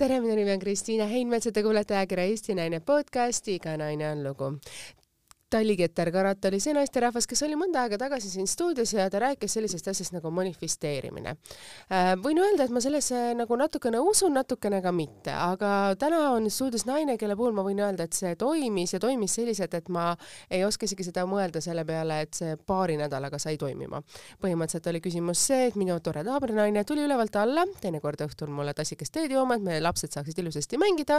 tere, minu nimi on Kristiina Heinmets ja te kuulete ajakirja Eesti Naine podcasti Iga naine on lugu. Talli Keter-Karat oli see naisterahvas, kes oli mõnda aega tagasi siin stuudios ja ta rääkis sellisest asjast nagu manifesteerimine. Äh, võin öelda, et ma sellesse nagu natukene usun, natukene ka mitte, aga täna on stuudios naine, kelle puhul ma võin öelda, et see toimis ja toimis selliselt, et ma ei oska isegi seda mõelda selle peale, et see paari nädalaga sai toimima. põhimõtteliselt oli küsimus see, et minu tore naabrinaine tuli ülevalt alla, teinekord õhtul mulle tassikest teed jooma, et meie lapsed saaksid ilusasti mängida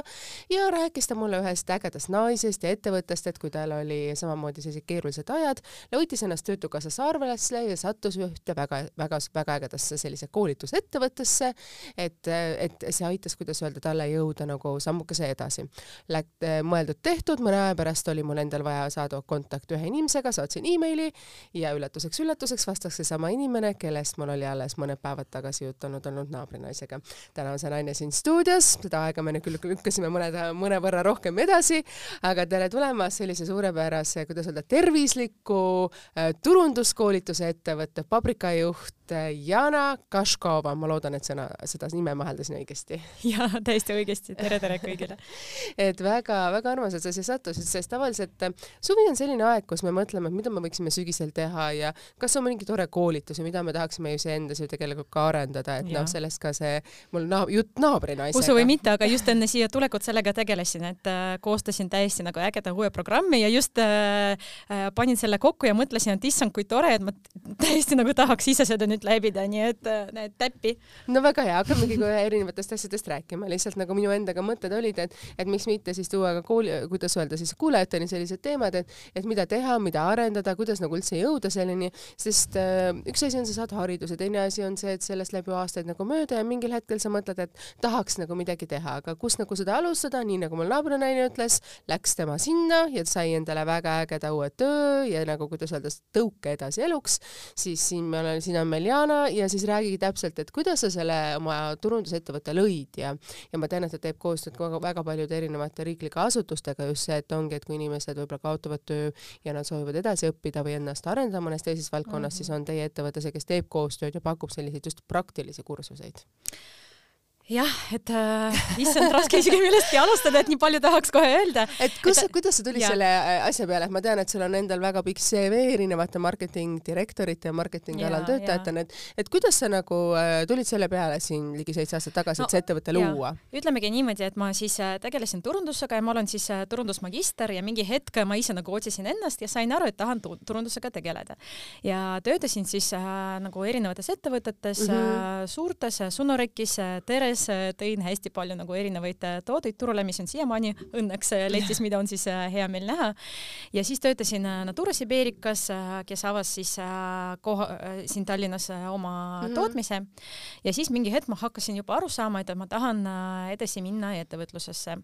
ja rääkis ta mulle ühest ägedast naisest ja ettevõttest, et kui tal oli samamoodi sellised keerulised ajad, võttis ennast Töötukassas arvesse ja sattus ühte väga-väga-väga ägedasse sellise koolitusettevõttesse, et, et see aitas, kuidas öelda, talle jõuda nagu sammukese edasi. Läk-, mõeldud-tehtud, mõne aja pärast oli mul endal vaja saada kontakt ühe inimesega, saatsin emaili ja üllatuseks-üllatuseks vastas seesama inimene, kellest mul oli alles mõned päevad tagasi jutanud olnud naabrinaisega. täna on see naine siin stuudios, seda aega me nüüd küll lükkasime mõned, mõnevõrra rohkem edasi, aga tere tulemast sellise suurepärase sellise, kuidas öelda, tervisliku äh, turunduskoolituse ettevõtte pabrikajuht äh, Jana Kaškova, ma loodan, et sõna, seda nime ma hääldasin õigesti. jaa, täiesti õigesti, tere, tere kõigile et väga-väga armas, et sa siia sattusid, sest tavaliselt äh, suvi on selline aeg, kus me mõtleme, et mida me võiksime sügisel teha ja kas on mingi tore koolitus ja mida me tahaksime ju iseendas ju tegelikult ka arendada, et noh, sellest ka see mul na jutt naabrinaisega. usu või mitte, aga just enne siia tulekut sellega tegelesin, et äh, koostasin täiesti nagu ägeda uue programmi ja just äh, Äh, panin selle kokku ja mõtlesin, et issand, kui tore, et ma täiesti nagu tahaks ise seda nüüd läbida, nii et äh, näed täppi. no väga hea, hakkamegi kohe erinevatest asjadest rääkima, lihtsalt nagu minu endaga mõtted olid, et, et miks mitte siis tuua ka kooli, kuidas öelda siis kuulajateni sellised teemad, et, et mida teha, mida arendada, kuidas nagu üldse jõuda selleni, sest äh, üks asi on, sa saad hariduse, teine asi on see, et sellest läheb ju aastaid nagu mööda ja mingil hetkel sa mõtled, et tahaks nagu midagi teha, aga kust nagu seda alustada, nii nagu mul naabrinaine ütles, läks tema sinna ja sai endale väga ägeda uue töö ja nagu kuidas öelda, tõuke edasi eluks, siis siin me oleme, siin on meil Jana ja siis räägigi täpselt, et kuidas sa selle oma turundusettevõtte lõid ja ja ma tean, et ta teeb koostööd ka väga paljude erinevate riiklike asutustega just see, et ongi, et kui inimesed võib-olla kaotavad töö ja nad soovivad edasi õppida või ennast arendada mõnes teises valdkonnas mm, -hmm. siis on teie ettevõte see, kes teeb koostööd ja pakub selliseid just praktilisi kursuseid jah, et äh, issand, raske isegi millestki alustada, et nii palju tahaks kohe öelda. et kus, kuidas sa tulid selle äh, asja peale, et ma tean, et sul on endal väga pikk CV erinevate marketing direktorite ja marketingi alal töötajatena, et et kuidas sa nagu äh, tulid selle peale siin ligi seitse aastat tagasi no,, et see ettevõte luua? ütlemegi niimoodi, et ma siis äh, tegelesin turundusega ja ma olen siis äh, turundusmagister ja mingi hetk ma ise nagu otsisin ennast ja sain aru, et tahan turundusega tegeleda. ja töötasin siis äh, nagu erinevates ettevõtetes mm, -hmm. äh, suurtes Sunorekis Teres, letis äh, tõin hästi palju nagu erinevaid äh, tooteid turule, mis on siiamaani õnneks äh, letis, mida on siis hea meel näha. ja siis töötasin Natura Siberikas, kes avas siis koha, siin Tallinnas oma mm -hmm. tootmise ja siis mingi hetk ma hakkasin juba aru saama, et ma tahan edasi minna ettevõtlusesse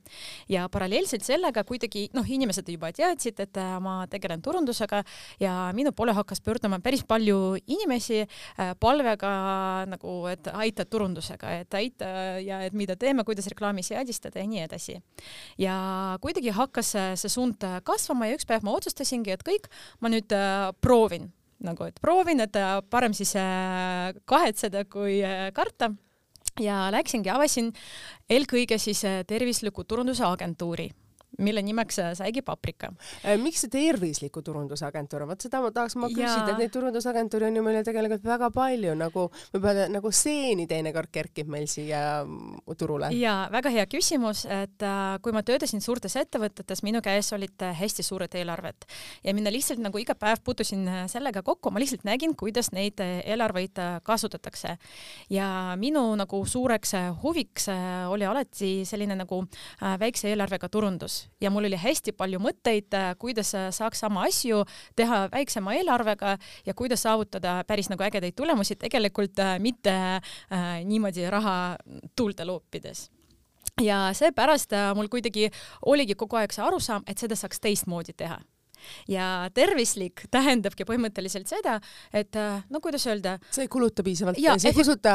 ja paralleelselt sellega kuidagi noh, inimesed juba teadsid, et ma tegelen turundusega ja minu poole hakkas pöörduma päris palju inimesi palvega nagu, et aita turundusega, et aita ja et mida teeme, kuidas reklaami seadistada ja nii edasi. ja kuidagi hakkas see suund kasvama ja üks päev ma otsustasingi, et kõik, ma nüüd äh, proovin. Nagu, et proovin, et äh, parem siis äh, kahetseda kui karta. Ja läksingi, avasin eelkõige siis tervisliku turunduse agentuuri mille nimeks äh, saigi Paprika. Äh, miks see tervisliku turundusagentuur on, vot seda ma tahaks ma küsida, et neid turundusagentuure on ju meil tegelikult väga palju, nagu võib-olla nagu seeni teinekord kerkib meil siia mm, turule. ja väga hea küsimus, et äh, kui ma töötasin suurtes ettevõtetes, minu käes olid hästi suured eelarved. Ja mina lihtsalt nagu iga päev puutusin sellega kokku, ma lihtsalt nägin, kuidas neid eelarveid kasutatakse. Ja minu nagu suureks huviks oli alati selline nagu väikse eelarvega turundus ja mul oli hästi palju mõtteid, äh, kuidas äh, saaks sama asju teha väiksema eelarvega ja kuidas saavutada päris nagu ägedaid tulemusi, tegelikult äh, mitte äh, niimoodi raha tuulde loopides. Ja seepärast mul kuidagi oligi kogu aeg see arusaam, et seda saaks teistmoodi teha. Ja tervislik tähendabki põhimõtteliselt seda, et no kuidas öelda. sa ei kuluta piisavalt, sa ei kuluta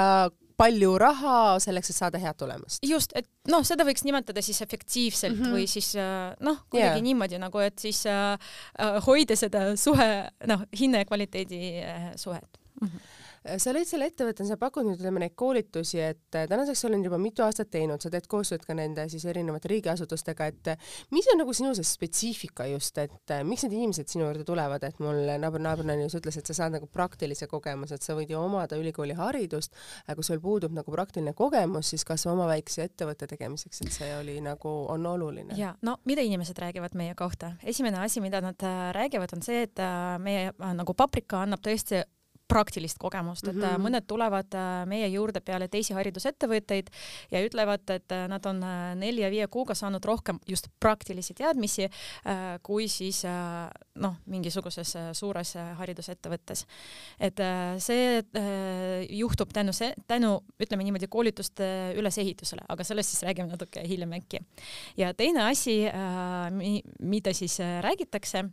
palju raha selleks, et saada head tulemust. just, et noh, seda võiks nimetada siis efektiivselt mm -hmm. või siis äh, noh, kuidagi yeah. niimoodi nagu, et siis äh, äh, hoida seda suhe, noh, hinna ja kvaliteedi äh, suhet mm. -hmm sa lõid selle ettevõtte, sa pakud nüüd ütleme neid koolitusi, et äh, tänaseks sa oled juba mitu aastat teinud, sa teed koostööd ka nende siis erinevate riigiasutustega, et äh, mis on nagu sinu see spetsiifika just, et miks need inimesed sinu juurde tulevad, et mul naaber naabrina just ütles, et sa saad nagu praktilise kogemuse, et sa võid ju omada ülikooli haridust, aga kui sul puudub nagu praktiline kogemus, siis kas oma väikse ettevõtte tegemiseks, et see oli nagu, on oluline? ja no mida inimesed räägivad meie kohta, esimene asi, mida nad räägivad, on see, et meie nagu paprika annab tõesti praktilist kogemust, et mm -hmm. mõned tulevad äh, meie juurde peale teisi haridusettevõtteid ja ütlevad, et äh, nad on nelja, viie kuuga saanud rohkem just praktilisi teadmisi kui siis noh, mingisuguses suures haridusettevõttes. et see juhtub tänu see, tänu ütleme niimoodi koolituste ülesehitusele, aga sellest siis räägime natuke hiljem äkki. ja teine asi, mida siis räägitakse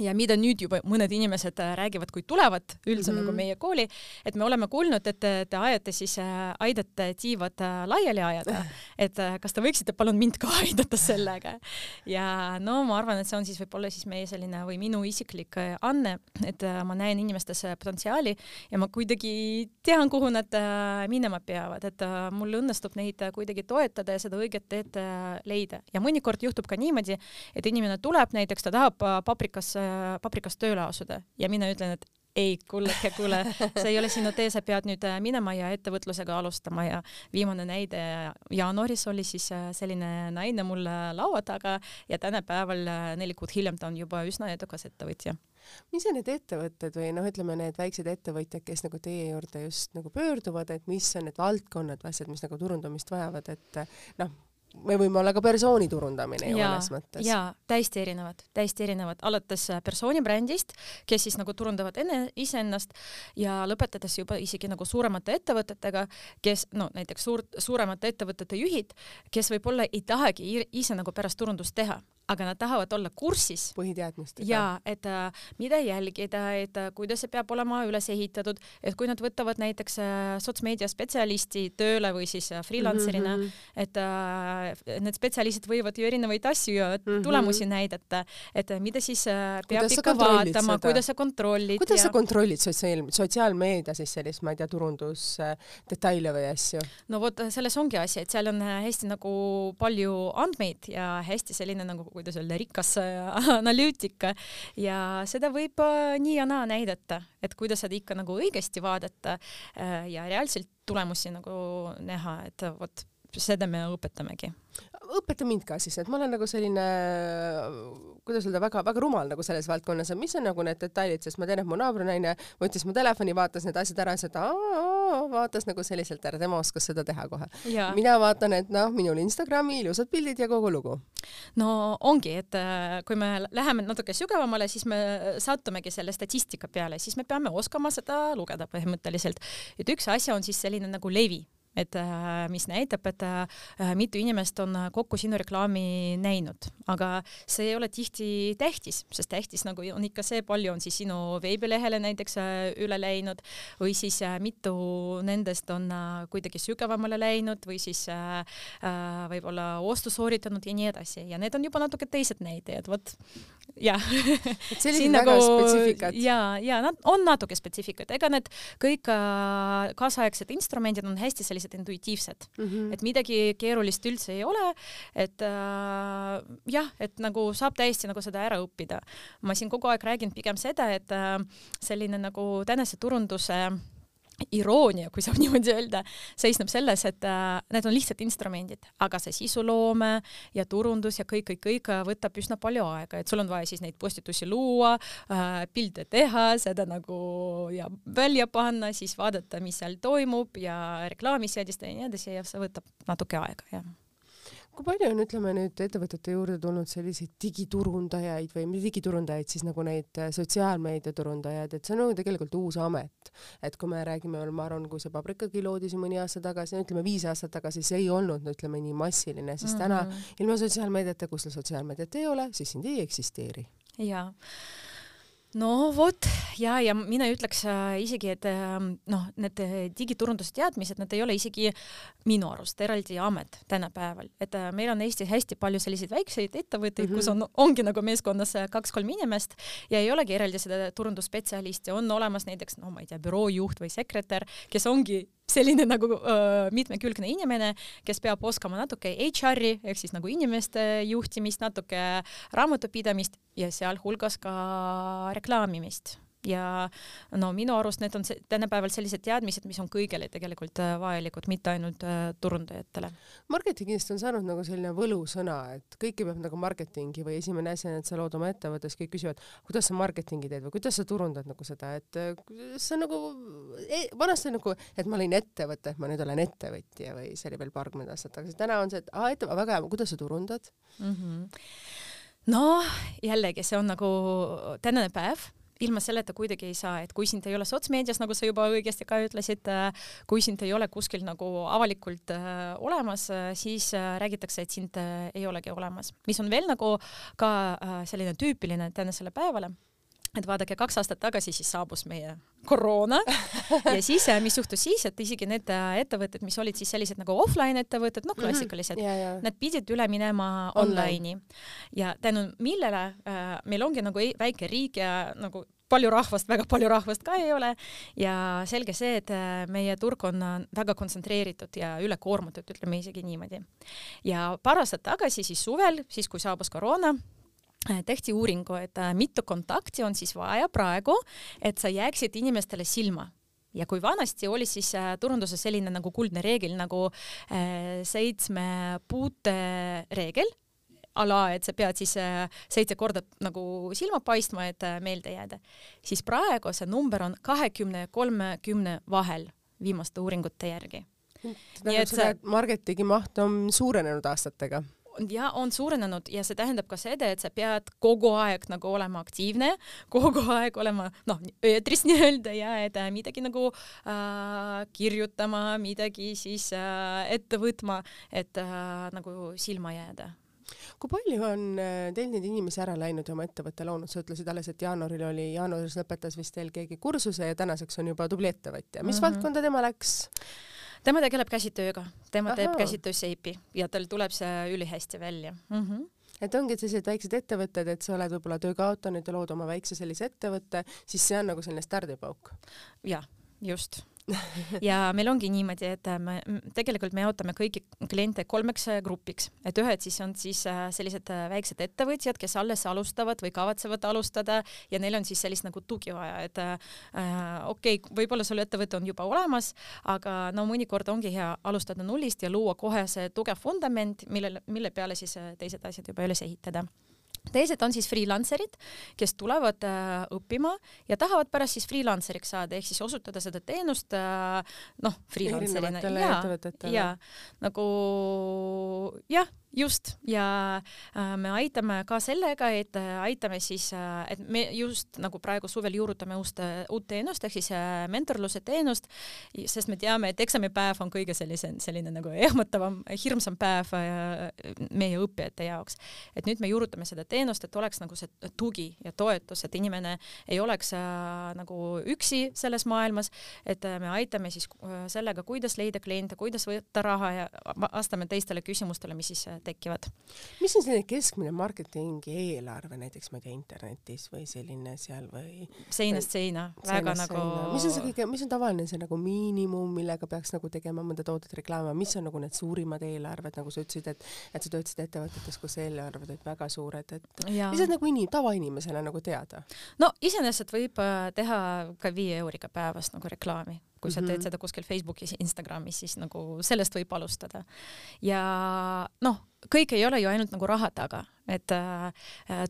ja mida nüüd juba mõned inimesed äh, räägivad, kui tulevad üldse mm -hmm. nagu meie kooli, et me oleme kuulnud, et te, te ajate siis, äh, aidate tiivad äh, laiali ajada, et kas te võiksite palun mind ka aidata sellega. ja no ma arvan, et see on siis võib-olla siis meie selline või minu isiklik anne, et ma näen inimestes potentsiaali ja ma kuidagi tean, kuhu nad minema peavad, et mul õnnestub neid kuidagi toetada ja seda õiget teed leida ja mõnikord juhtub ka niimoodi, et inimene tuleb näiteks, ta tahab paprikas paprikas tööle asuda ja mina ütlen, et ei, kullake, kuule, see ei ole sinu tee, sa pead nüüd äh, minema ja ettevõtlusega alustama ja viimane näide jaanuaris oli siis äh, selline naine mul laua taga ja tänapäeval äh, neli kuud hiljem ta on juba üsna edukas ettevõtja. Mis on need ettevõtted või noh, ütleme need väiksed ettevõtjad, kes nagu teie juurde just nagu pöörduvad, et mis on need valdkonnad või asjad, mis nagu turundamist vajavad, et noh, me võime olla ka persooni turundamine ju mõnes mõttes. jaa, täiesti erinevad, täiesti erinevad, alates äh, persooni brändist, kes siis nagu turundavad enne iseennast ja lõpetades juba isegi nagu suuremate ettevõtetega, kes no näiteks suur, suuremate ettevõtete juhid, kes võib-olla ei tahagi ise nagu pärast turundust teha, aga nad tahavad olla kursis. põhiteadmistega. ja et äh, mida jälgida, et äh, kuidas see peab olema üles ehitatud, et kui nad võtavad näiteks äh, sotsmeedia spetsialisti tööle või siis äh, freelancer'ina mm, -hmm. et äh, need spetsialistid võivad ju erinevaid asju ja mm -hmm. tulemusi näidata, et äh, mida siis äh, peab kuidas ikka vaatama, kuidas sa kontrollid. kuidas ja... sa kontrollid sotsiaal, sotsiaalmeedia siis sellist, ma ei tea, turundusdetaile äh, või asju? no vot, selles ongi asi, et seal on äh, hästi nagu palju andmeid ja hästi selline nagu kuidas öelda, rikas äh, analüütika. Ja seda võib äh, nii ja naa näidata, et kuidas seda ikka nagu õigesti vaadata äh, ja reaalselt tulemusi nagu näha, et vot seda me õpetamegi õpeta mind ka siis, et ma olen nagu selline, kuidas öelda, väga-väga rumal nagu selles valdkonnas, et mis on nagu need detailid, sest ma tean, et mu naabrinaine võttis mu telefoni, vaatas need asjad ära, siis ta vaatas nagu selliselt ära, tema oskas seda teha kohe. mina vaatan, et noh, minul Instagrami ilusad pildid ja kogu lugu. no ongi, et äh, kui me läheme natuke sügavamale, siis me sattumegi selle statistika peale, siis me peame oskama seda lugeda põhimõtteliselt. et üks asi on siis selline nagu levi et äh, mis näitab, et äh, mitu inimest on kokku sinu reklaami näinud, aga see ei ole tihti tähtis, sest tähtis nagu on ikka see, palju on siis sinu veebilehele näiteks äh, üle läinud või siis mitu nendest on kuidagi sügavamale läinud või siis võib-olla ostu sooritanud ja nii edasi ja need on juba natuke teised näitajad, vot jah. et sellised väga nagu, spetsiifikad. ja, ja nad on natuke spetsiifikad, ega need kõik kaasaegsed instrumendid on hästi sellised sellised intuitiivsed mm, -hmm. et midagi keerulist üldse ei ole, et äh, jah, et nagu saab täiesti nagu seda ära õppida. ma siin kogu aeg räägin pigem seda, et äh, selline nagu tänase turunduse äh, iroonia, kui saab niimoodi öelda, seisneb selles, et äh, need on lihtsalt instrumendid, aga see sisuloome ja turundus ja kõik, kõik, kõik võtab üsna palju aega, et sul on vaja siis neid postitusi luua äh,, pilte teha, seda nagu ja välja panna, siis vaadata, mis seal toimub ja reklaami seadistada ja nii edasi ja see võtab natuke aega, jah kui palju on, ütleme nüüd ettevõtete juurde tulnud selliseid digiturundajaid või digiturundajaid, siis nagu neid äh, sotsiaalmeedia turundajaid, et see on nagu tegelikult uus amet. et kui me räägime, ma arvan, kui see Paprikagi loodi siin mõni aasta tagasi, ütleme viis aastat tagasi, see ei olnud, ütleme nii massiline, siis mm -hmm. täna mhm. ilma sotsiaalmeediata, kui sul sotsiaalmeediat ei ole, siis sind ei eksisteeri. jaa no vot ja, ja mina ütleks äh, isegi, et äh, noh, need digiturunduse teadmised, need ei ole isegi minu arust eraldi amet tänapäeval, et äh, meil on Eestis hästi palju selliseid väikseid ettevõtteid mm, -hmm. kus on, ongi nagu meeskonnas kaks-kolm inimest ja ei olegi eraldi seda turundusspetsialisti, on olemas näiteks no ma ei tea, büroojuht või sekretär, kes ongi selline nagu öö, mitmekülgne inimene, kes peab oskama natuke HR-i ehk siis nagu inimeste juhtimist, natuke raamatupidamist ja sealhulgas ka reklaamimist ja no minu arust need on see, tänapäeval sellised teadmised, mis on kõigile tegelikult äh, vajalikud, mitte ainult äh, turundajatele. marketingist on saanud nagu selline võlusõna, et kõike peab nagu marketingi või esimene asi on, et sa lood oma ettevõttes, kõik küsivad, kuidas sa marketingi teed või kuidas sa turundad nagu seda, et äh, see on nagu e, vanasti nagu, et ma olin ettevõte, et ma nüüd olen ettevõtja või see oli veel paarkümmend aastat tagasi, täna on see, et aa, ette, väga hea, kuidas sa turundad mm? -hmm noh, jällegi see on nagu tänane päev ilma selleta kuidagi ei saa, et kui sind ei ole sotsmeedias, nagu sa juba õigesti ka ütlesid, kui sind ei ole kuskil nagu avalikult äh, olemas, siis äh, räägitakse, et sind äh, ei olegi olemas, mis on veel nagu ka äh, selline tüüpiline tänasele päevale et vaadake, kaks aastat tagasi siis saabus meie koroona ja siis, äh, mis juhtus siis, et isegi need äh, ettevõtted, mis olid siis sellised nagu offline ettevõtted, noh, mhm. klassikalised mm, -hmm. yeah, yeah. nad pidid üle minema online'i ja tänu millele äh, meil ongi nagu väike riik ja nagu palju rahvast, väga palju rahvast ka ei ole ja selge see, et äh, meie turg on väga kontsentreeritud ja ülekoormatud, ütleme isegi niimoodi. ja paar aastat tagasi siis suvel, siis kui saabus koroona tehti uuringu, et äh, mitu kontakti on siis vaja praegu, et sa jääksid inimestele silma ja kui vanasti oli siis äh, turunduses selline nagu kuldne reegel nagu äh, seitsme puute reegel, ala, et sa pead siis äh, seitse korda nagu silma paistma, et äh, meelde jääda, siis praegu see number on kahekümne ja kolmekümne vahel viimaste uuringute järgi. nii et see marketingi maht on suurenenud aastatega ja on suurenenud ja see tähendab ka seda, et sa pead kogu aeg nagu olema aktiivne, kogu aeg olema noh, eetris nii-öelda ja et äh, midagi nagu äh, kirjutama, midagi siis äh, ette võtma, et äh, nagu silma jääda kui palju on äh, teil neid inimesi ära läinud ja oma ettevõtte loonud, sa ütlesid alles, et jaanuaril oli, jaanuaris lõpetas vist teil keegi kursuse ja tänaseks on juba tubli ettevõtja. mis mm -hmm. valdkonda tema läks? Tema tegeleb käsitööga, tema Aha. teeb käsitööseipi ja tal tuleb see ülihästi välja mm. -hmm et ongi sellised väiksed ettevõtted, et sa oled võib-olla töö kaotanud ja lood oma väikse sellise ettevõtte, siis see on nagu selline stardipauk. jah, just ja meil ongi niimoodi, et äh, me tegelikult me jaotame kõiki kliente kolmeks äh, grupiks, et ühed siis on siis äh, sellised väiksed ettevõtjad, kes alles alustavad või kavatsevad alustada ja neil on siis sellist nagu tugi vaja, et äh, okei okay,, võib-olla sul ettevõte on juba olemas, aga no mõnikord ongi hea alustada nullist ja luua kohe see tugev vundament, millele, mille peale siis teised asjad juba üles ehitada teised on siis freelancerid, kes tulevad äh, õppima ja tahavad pärast siis freelanceriks saada, ehk siis osutada seda teenust äh, noh, freelancerina. Ja, ja nagu jah, just. Ja äh, me aitame ka sellega, et äh, aitame siis äh,, et me just nagu praegu suvel juurutame uust, uut teenust ehk siis mentorluse teenust, sest me teame, et eksamipäev on kõige sellise, selline nagu ehmatavam, hirmsam päev meie õppijate jaoks. et nüüd me juurutame seda teenust, et oleks nagu see tugi ja toetus, et inimene ei oleks nagu üksi selles maailmas, et me aitame siis sellega, kuidas leida kliente, kuidas võtta raha ja vastame teistele küsimustele, mis siis tekivad. mis on selline keskmine marketingi eelarve näiteks, ma ei tea, internetis või selline seal või? seinast seina, väga nagu. mis on see kõige, mis on tavaline see nagu miinimum, millega peaks nagu tegema mõnda toodet reklaami, mis on nagu need suurimad eelarved, nagu sa ütlesid, et, et sa töötasid ettevõtetes, kus eelarved olid väga suured, et lihtsalt nagu inim-, tavainimesele nagu teada? no iseenesest võib äh, teha ka viie euriga päevas nagu reklaami kui mm -hmm. sa teed mhm. seda kuskil Facebookis, Instagramis, siis nagu sellest võib alustada. ja noh, kõik ei ole ju ainult nagu raha taga, et äh,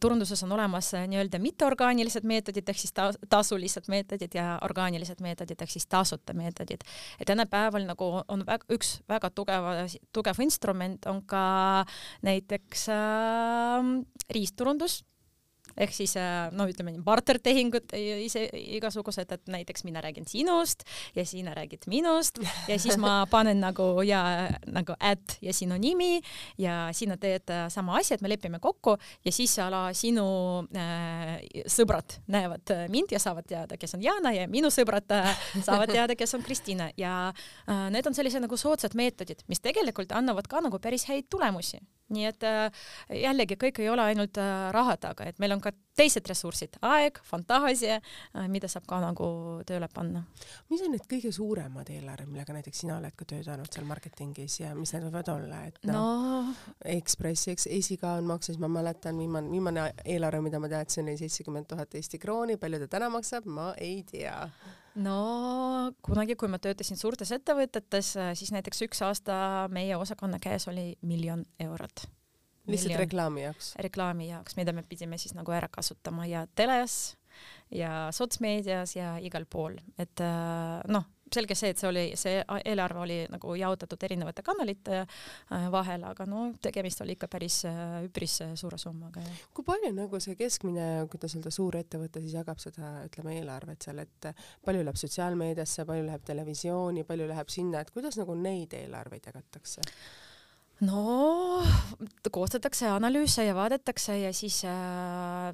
turunduses on olemas äh, nii-öelda mitteorgaanilised meetodid ehk siis ta tasulised meetodid ja orgaanilised meetodid ehk siis tasuta meetodid. et tänapäeval nagu on väga, üks väga tugeva, tugev instrument on ka näiteks äh, riistturundus ehk siis no ütleme bartertehingud ise igasugused, et näiteks mina räägin sinust ja sina räägid minust ja siis ma panen nagu ja nagu at ja sinu nimi ja sina teed sama asja, et me lepime kokku ja siis ala sinu äh, sõbrad näevad mind ja saavad teada, kes on Jana ja minu sõbrad äh, saavad teada, kes on Kristina. Ja äh, need on sellised nagu soodsad meetodid, mis tegelikult annavad ka nagu päris häid tulemusi nii et äh, jällegi kõik ei ole ainult äh, raha taga, et meil on ka teised ressursid, aeg, fantaasia, äh, mida saab ka nagu tööle panna. mis on need kõige suuremad eelarved, millega näiteks sina oled ka töötanud seal marketingis ja mis need võivad olla, et noh no. Ekspress, eks esikaon maksis, ma mäletan, viimane, viimane eelarve, mida ma teadsin, oli seitsekümmend tuhat Eesti krooni, palju ta täna maksab, ma ei tea no kunagi, kui ma töötasin suurtes ettevõtetes, siis näiteks üks aasta meie osakonna käes oli miljon eurot. Lihtsalt reklaami jaoks? reklaami jaoks, mida me pidime siis nagu ära kasutama ja teles ja sotsmeedias ja igal pool, et äh, noh selge see, et see oli, see eelarve oli nagu jaotatud erinevate kanalite äh, vahel, aga no tegemist oli ikka päris äh, üpris suure summaga. kui palju nagu see keskmine, kuidas öelda, suurettevõte siis jagab seda, ütleme, eelarvet seal, et palju läheb sotsiaalmeediasse, palju läheb televisiooni, palju läheb sinna, et kuidas nagu neid eelarveid jagatakse? No koostatakse analüüse ja vaadatakse ja siis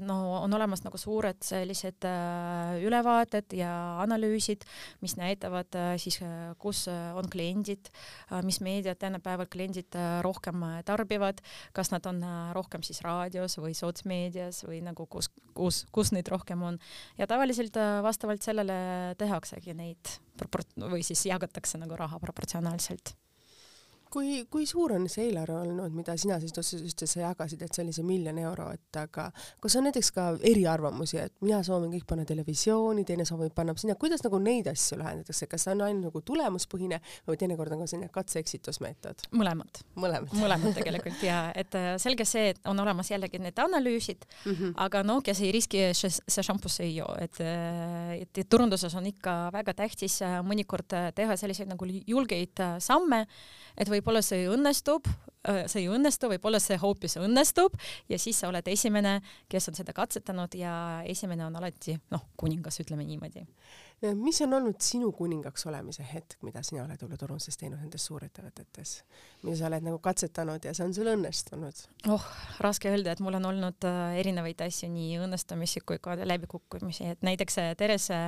no on olemas nagu suured sellised äh, ülevaated ja analüüsid, mis näitavad äh, siis, äh, kus on kliendid, mis meediat tänapäeval kliendid rohkem tarbivad, kas nad on rohkem siis raadios või sotsmeedias või nagu kus, kus, kus neid rohkem on. Ja tavaliselt vastavalt sellele tehaksegi neid või siis jagatakse nagu raha proportsionaalselt kui, kui suur on see eelarve olnud, mida sina siis just sa jagasid, et see oli see miljon eurot, aga kas on näiteks ka eriarvamusi, et mina soovin kõik panna televisiooni, teine soovib panna sinna, kuidas nagu neid asju lahendatakse, kas see on ainult nagu tulemuspõhine või teinekord on ka selline katse-eksitusmeetod? mõlemad. mõlemad, mõlemad tegelikult ja et äh, selge see, et on olemas jällegi need analüüsid mm, -hmm. aga no kes ei riski, see šampus ei joo, et, äh, et, et turunduses on ikka väga tähtis äh, mõnikord teha selliseid nagu julgeid samme et võib-olla see õnnestub, äh, see ei õnnestu, võib-olla see hoopis õnnestub ja siis sa oled esimene, kes on seda katsetanud ja esimene on alati noh, kuningas, ütleme niimoodi mis on olnud sinu kuningaks olemise hetk, mida sina oled võib-olla turunduses teinud nendes suurettevõtetes, mida sa oled nagu katsetanud ja see on sul õnnestunud? oh, raske öelda, et mul on olnud äh, erinevaid asju, nii õnnestumisi kui ka läbikukkumisi, et näiteks äh, Terese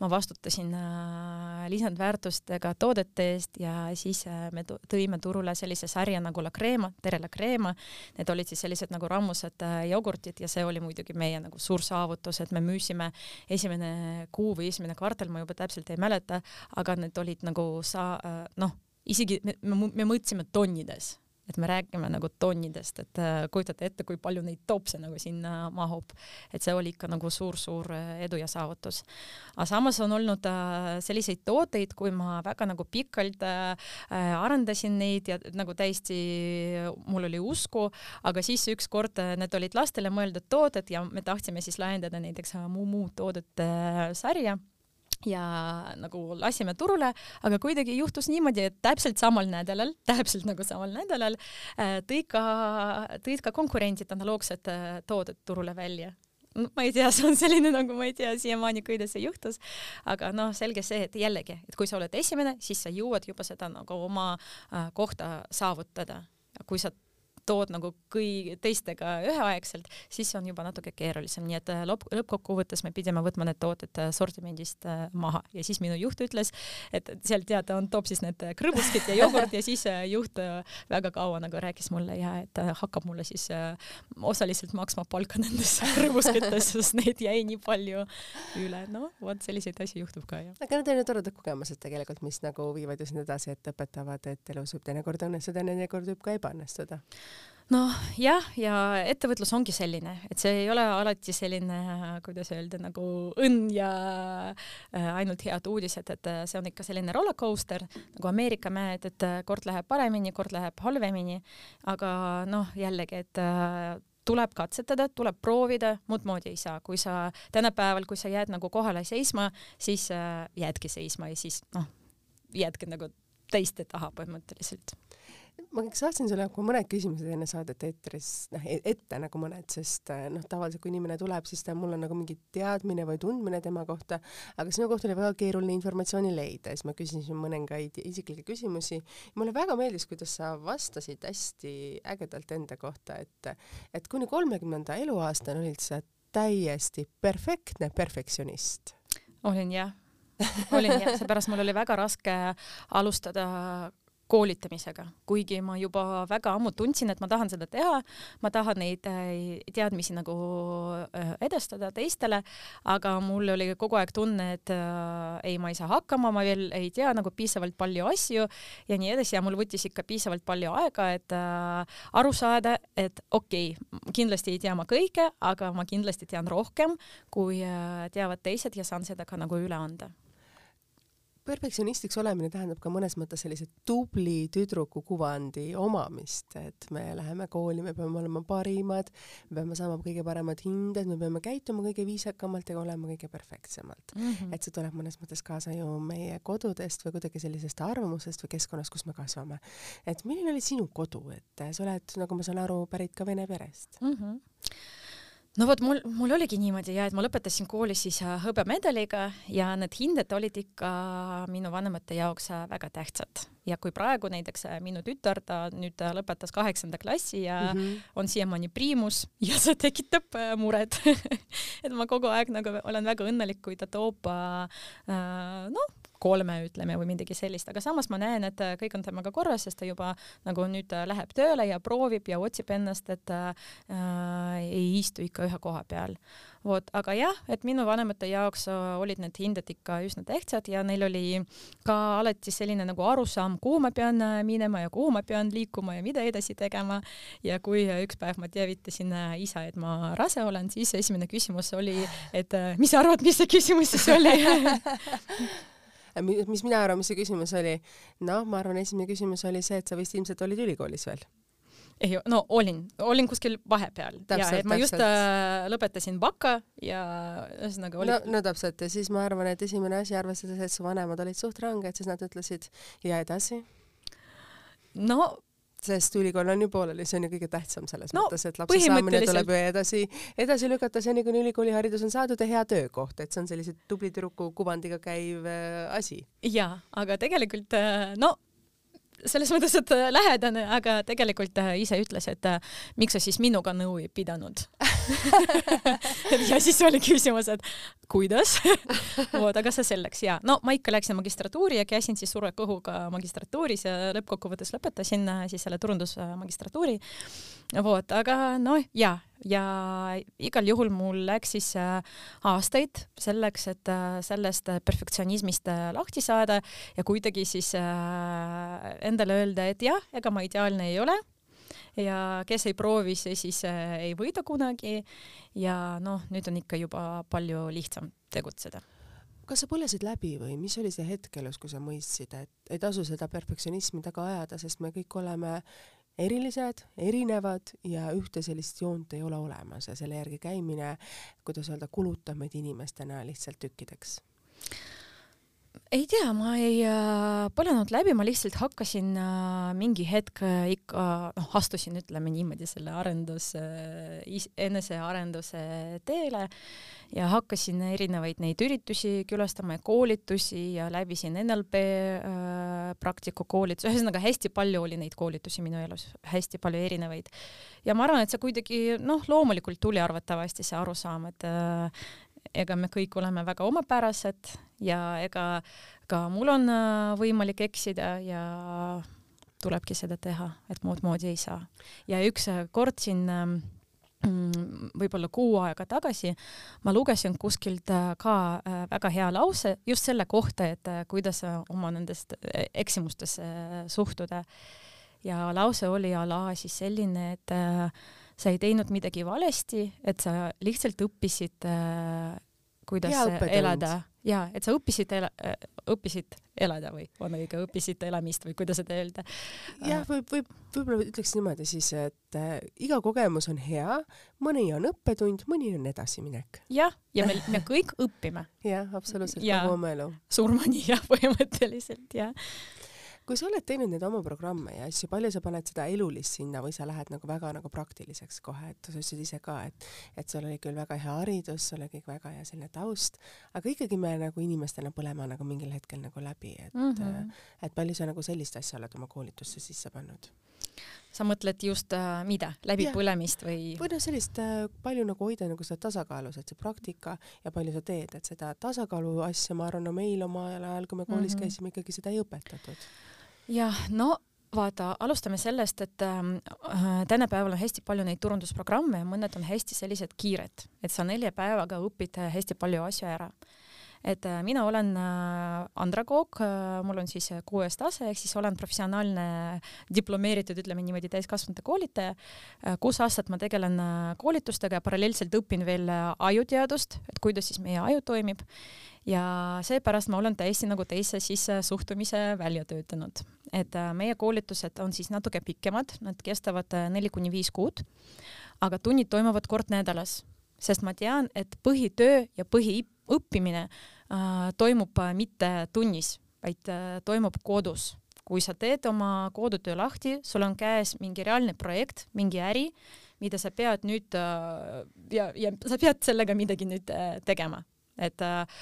ma vastutasin äh, lisandväärtustega toodete eest ja siis me tõime turule sellise sarja nagu La Crema, Tere La Crema. Need olid siis sellised nagu rammused jogurtid ja see oli muidugi meie nagu suur saavutus, et me müüsime esimene kuu või esimene kvartal kvartal ma juba täpselt ei mäleta, aga need olid nagu sa noh, isegi me, me, me mõõtsime tonnides et me räägime nagu tonnidest, et äh, kujutate ette, kui palju neid topse nagu sinna mahub, et see oli ikka nagu suur-suur äh, edu ja saavutus. aga samas on olnud äh, selliseid tooteid, kui ma väga nagu pikalt arendasin neid ja nagu täiesti mul oli usku, aga siis ükskord need olid lastele mõeldud tooted ja me tahtsime siis laiendada näiteks Mumu toodete sarja ja nagu lasime turule, aga kuidagi juhtus niimoodi, et täpselt samal nädalal, täpselt nagu samal nädalal äh, tõi ka, tõid ka konkurendid analoogsed äh, tooted turule välja no, ma ei tea, see on selline nagu ma ei tea siiamaani, kuidas see juhtus, aga noh, selge see, et jällegi, et kui sa oled esimene, siis sa jõuad juba seda nagu oma äh, kohta saavutada. kui sa tood nagu kõi-, teistega üheaegselt, siis see on juba natuke keerulisem, nii et äh, lõpp, lõppkokkuvõttes me pidime võtma need tooted äh, sortimendist äh, maha. Ja siis minu juht ütles, et seal tead, on, toob siis need krõbuskid ja jogurt ja siis juht väga kaua nagu rääkis mulle ja et hakkab mulle siis osaliselt maksma palka nendes krõbuskites, sest neid jäi nii palju üle, noh, vot selliseid asju juhtub ka jah. aga need on ju toredad kogemused tegelikult, mis nagu viivad ju sind edasi, et õpetavad, et elus võib teinekord õnnestuda, teinekord võib ka ebaõnnestuda noh, jah, ja ettevõtlus ongi selline, et see ei ole alati selline, kuidas öelda, nagu õnn ja äh, ainult head uudised, et äh, see on ikka selline rollercoaster nagu Ameerika mäed, et äh, kord läheb paremini, kord läheb halvemini, aga noh, jällegi, et tuleb katsetada, tuleb proovida, muud moodi ei saa, kui sa tänapäeval, kui sa jääd nagu kohale seisma, siis jäädki seisma ja siis noh, jäädki nagu teiste taha põhimõtteliselt ma saatsin sulle nagu mõned küsimused enne saadet eetris, noh ette nagu mõned, sest äh, noh, tavaliselt kui inimene tuleb, siis ta, mul on nagu mingi teadmine või tundmine tema kohta, aga sinu kohta oli väga keeruline informatsiooni leida, siis ma küsisin mõningaid isiklikke küsimusi. mulle väga meeldis, kuidas sa vastasid hästi ägedalt enda kohta, et, et kuni kolmekümnenda eluaastani olid sa täiesti perfektne perfektsionist. olin jah olin jah, seepärast mul oli väga raske alustada koolitamisega, kuigi ma juba väga ammu tundsin, et ma tahan seda teha, ma tahan neid äh, teadmisi nagu äh, edastada teistele, aga mul oli kogu aeg tunne, et äh, ei, ma ei saa hakkama, ma veel ei tea nagu piisavalt palju asju ja nii edasi. Ja mul võttis ikka piisavalt palju aega, et äh, aru saada, et okei okay,, kindlasti ei tea ma kõike, aga ma kindlasti tean rohkem, kui äh, teavad teised ja saan seda ka nagu üle anda perfektsionistiks olemine tähendab ka mõnes mõttes sellise tubli tüdruku kuvandi omamist, et me läheme kooli, me peame olema parimad, me peame saama kõige paremad hinded, me peame käituma kõige viisakamalt ja olema kõige perfektsemalt mm. -hmm. et see tuleb mõnes mõttes kaasa ju meie kodudest või kuidagi sellisest arvamusest või keskkonnast, kus me kasvame. et milline oli sinu kodu, et sa oled, nagu ma saan aru, pärit ka vene perest mm? -hmm no vot, mul, mul oligi niimoodi ja et ma lõpetasin kooli siis äh, hõbemedaliga ja need hinded olid ikka minu vanemate jaoks äh, väga tähtsad ja kui praegu näiteks äh, minu tütar, ta nüüd lõpetas kaheksanda klassi ja mm -hmm. on siiamaani priimus ja see tekitab muret et ma kogu aeg nagu olen väga õnnelik, kui ta toob noh, kolme, ütleme, või midagi sellist, aga samas ma näen, et äh, kõik on temaga korras, sest ta juba nagu nüüd äh, läheb tööle ja proovib ja otsib ennast, et äh, ei istu ikka ühe koha peal. vot, aga jah, et minu vanemate jaoks äh, olid need hinded ikka üsna tähtsad ja neil oli ka alati selline nagu arusaam, kuhu ma pean minema ja kuhu ma pean liikuma ja mida edasi tegema. ja kui üks päev ma teavitasin isa, et ma rase olen, siis esimene küsimus oli, et mis sa arvad, mis see küsimus siis oli mis mina arvan, mis see küsimus oli? noh, ma arvan, esimene küsimus oli see, et sa vist ilmselt olid ülikoolis veel ei, no olin, olin kuskil vahepeal täpselt, ja et ma just äh, lõpetasin baka ja ühesõnaga oli. no, no täpselt ja siis ma arvan, et esimene asi, arvestades, et su vanemad olid suht ranged, siis nad ütlesid ja edasi. no sest ülikool on ju pooleli, see on ju kõige tähtsam selles no, mõttes, et lapse saamine tuleb ju edasi, edasi lükata seni, kuni ülikooliharidus on saadud ja hea töökoht, et see on sellise tubli tüdruku kuvandiga käiv äh, asi. jaa, aga tegelikult äh, no selles mõttes, et äh, lähedane, aga tegelikult äh, ise ütles, et miks sa siis minuga nõu ei pidanud ja siis oli küsimus, et kuidas? Vot, aga see selleks ja no ma ikka läksin magistratuuri ja käisin siis suure kõhuga magistratuuris ja lõppkokkuvõttes lõpetasin siis selle turundusmagistratuuri. vot, aga noh, ja ja igal juhul mul läks siis äh, aastaid selleks, et äh, sellest perfektsionismist äh, lahti saada ja kuidagi siis endale öelda, et jah, ega ma ideaalne ei ole ja kes ei proovi, see siis ei võida kunagi. ja noh, nüüd on ikka juba palju lihtsam tegutseda kas sa põlesid läbi või mis oli see hetk elus, kui sa mõistsid, et ei tasu seda perfektsionismi taga ajada, sest me kõik oleme erilised, erinevad ja ühte sellist joont ei ole olemas ja selle järgi käimine, kuidas öelda, kulutab meid inimestena lihtsalt tükkideks ei tea, ma ei äh, põlenud läbi, ma lihtsalt hakkasin äh, mingi hetk äh, ikka, noh, astusin, ütleme niimoodi, selle arendus äh,, enesearenduse teele ja hakkasin erinevaid neid üritusi külastama ja koolitusi ja läbisin NLP äh, praktikukoolitusi, ühesõnaga hästi palju oli neid koolitusi minu elus, hästi palju erinevaid. ja ma arvan, et see kuidagi noh, loomulikult tuli arvatavasti see arusaam, et äh, ega me kõik oleme väga omapärased ja ega ka mul on äh, võimalik eksida ja tulebki seda teha, et muud moodi ei saa. ja üks kord siin äh, Mm, võib-olla kuu aega tagasi ma lugesin kuskilt äh, ka äh, väga hea lause just selle kohta, et äh, kuidas oma nendest eksimustesse suhtuda. ja lause oli a la siis selline, et sa ei teinud midagi valesti, et sa lihtsalt õppisid, kuidas elada ja et sa õppisid ela, äh, õppisid elada või on õige, õppisid elamist või kuidas seda öelda? jah, võib, võib, võib-olla ütleks niimoodi siis, et äh, iga kogemus on hea, mõni on õppetund, mõni on edasiminek. jah, ja me, me kõik õpime. jah, absoluutselt, kogu oma elu. surmani jah, põhimõtteliselt jah kui sa oled teinud neid oma programme ja asju, palju sa paned seda elulist sinna või sa lähed nagu väga nagu praktiliseks kohe, et sa ütlesid ise ka, et, et sul oli küll väga hea haridus, sul oli kõik väga hea selline taust, aga ikkagi me nagu inimestena põlema nagu mingil hetkel nagu läbi, et mm, -hmm. et palju sa nagu sellist asja oled oma koolitusse sisse pannud? sa mõtled just äh, mida, läbipõlemist või? või noh, sellist äh, palju nagu hoida nagu seda tasakaalus, et see praktika ja palju sa teed, et seda tasakaalu asja, ma arvan, no meil omal ajal, kui me koolis mm -hmm. käisime, ikkagi seda ei õpetatud. Jah, no vaata, alustame sellest, et ähm, äh, tänapäeval on hästi palju neid turundusprogramme ja mõned on hästi sellised kiired, et sa nelja päevaga õpid hästi palju asju ära. Et äh, mina olen äh, andragoog, äh, mul on siis kuues tase, ehk siis olen professionaalne diplomeeritud, ütleme niimoodi, täiskasvanute koolitaja. kuus aastat ma tegelen koolitustega ja paralleelselt õpin veel ajuteadust, et kuidas siis meie aju toimib. Ja seepärast ma olen täiesti nagu teise siis suhtumise välja töötanud, et meie koolitused on siis natuke pikemad, nad kestavad neli kuni viis kuud, aga tunnid toimuvad kord nädalas, sest ma tean, et põhitöö ja põhiõpe õppimine äh, toimub äh, mitte tunnis, vaid äh, toimub kodus. kui sa teed oma kodutöö lahti, sul on käes mingi reaalne projekt, mingi äri, mida sa pead nüüd äh, ja, ja sa pead sellega midagi nüüd äh, tegema et äh,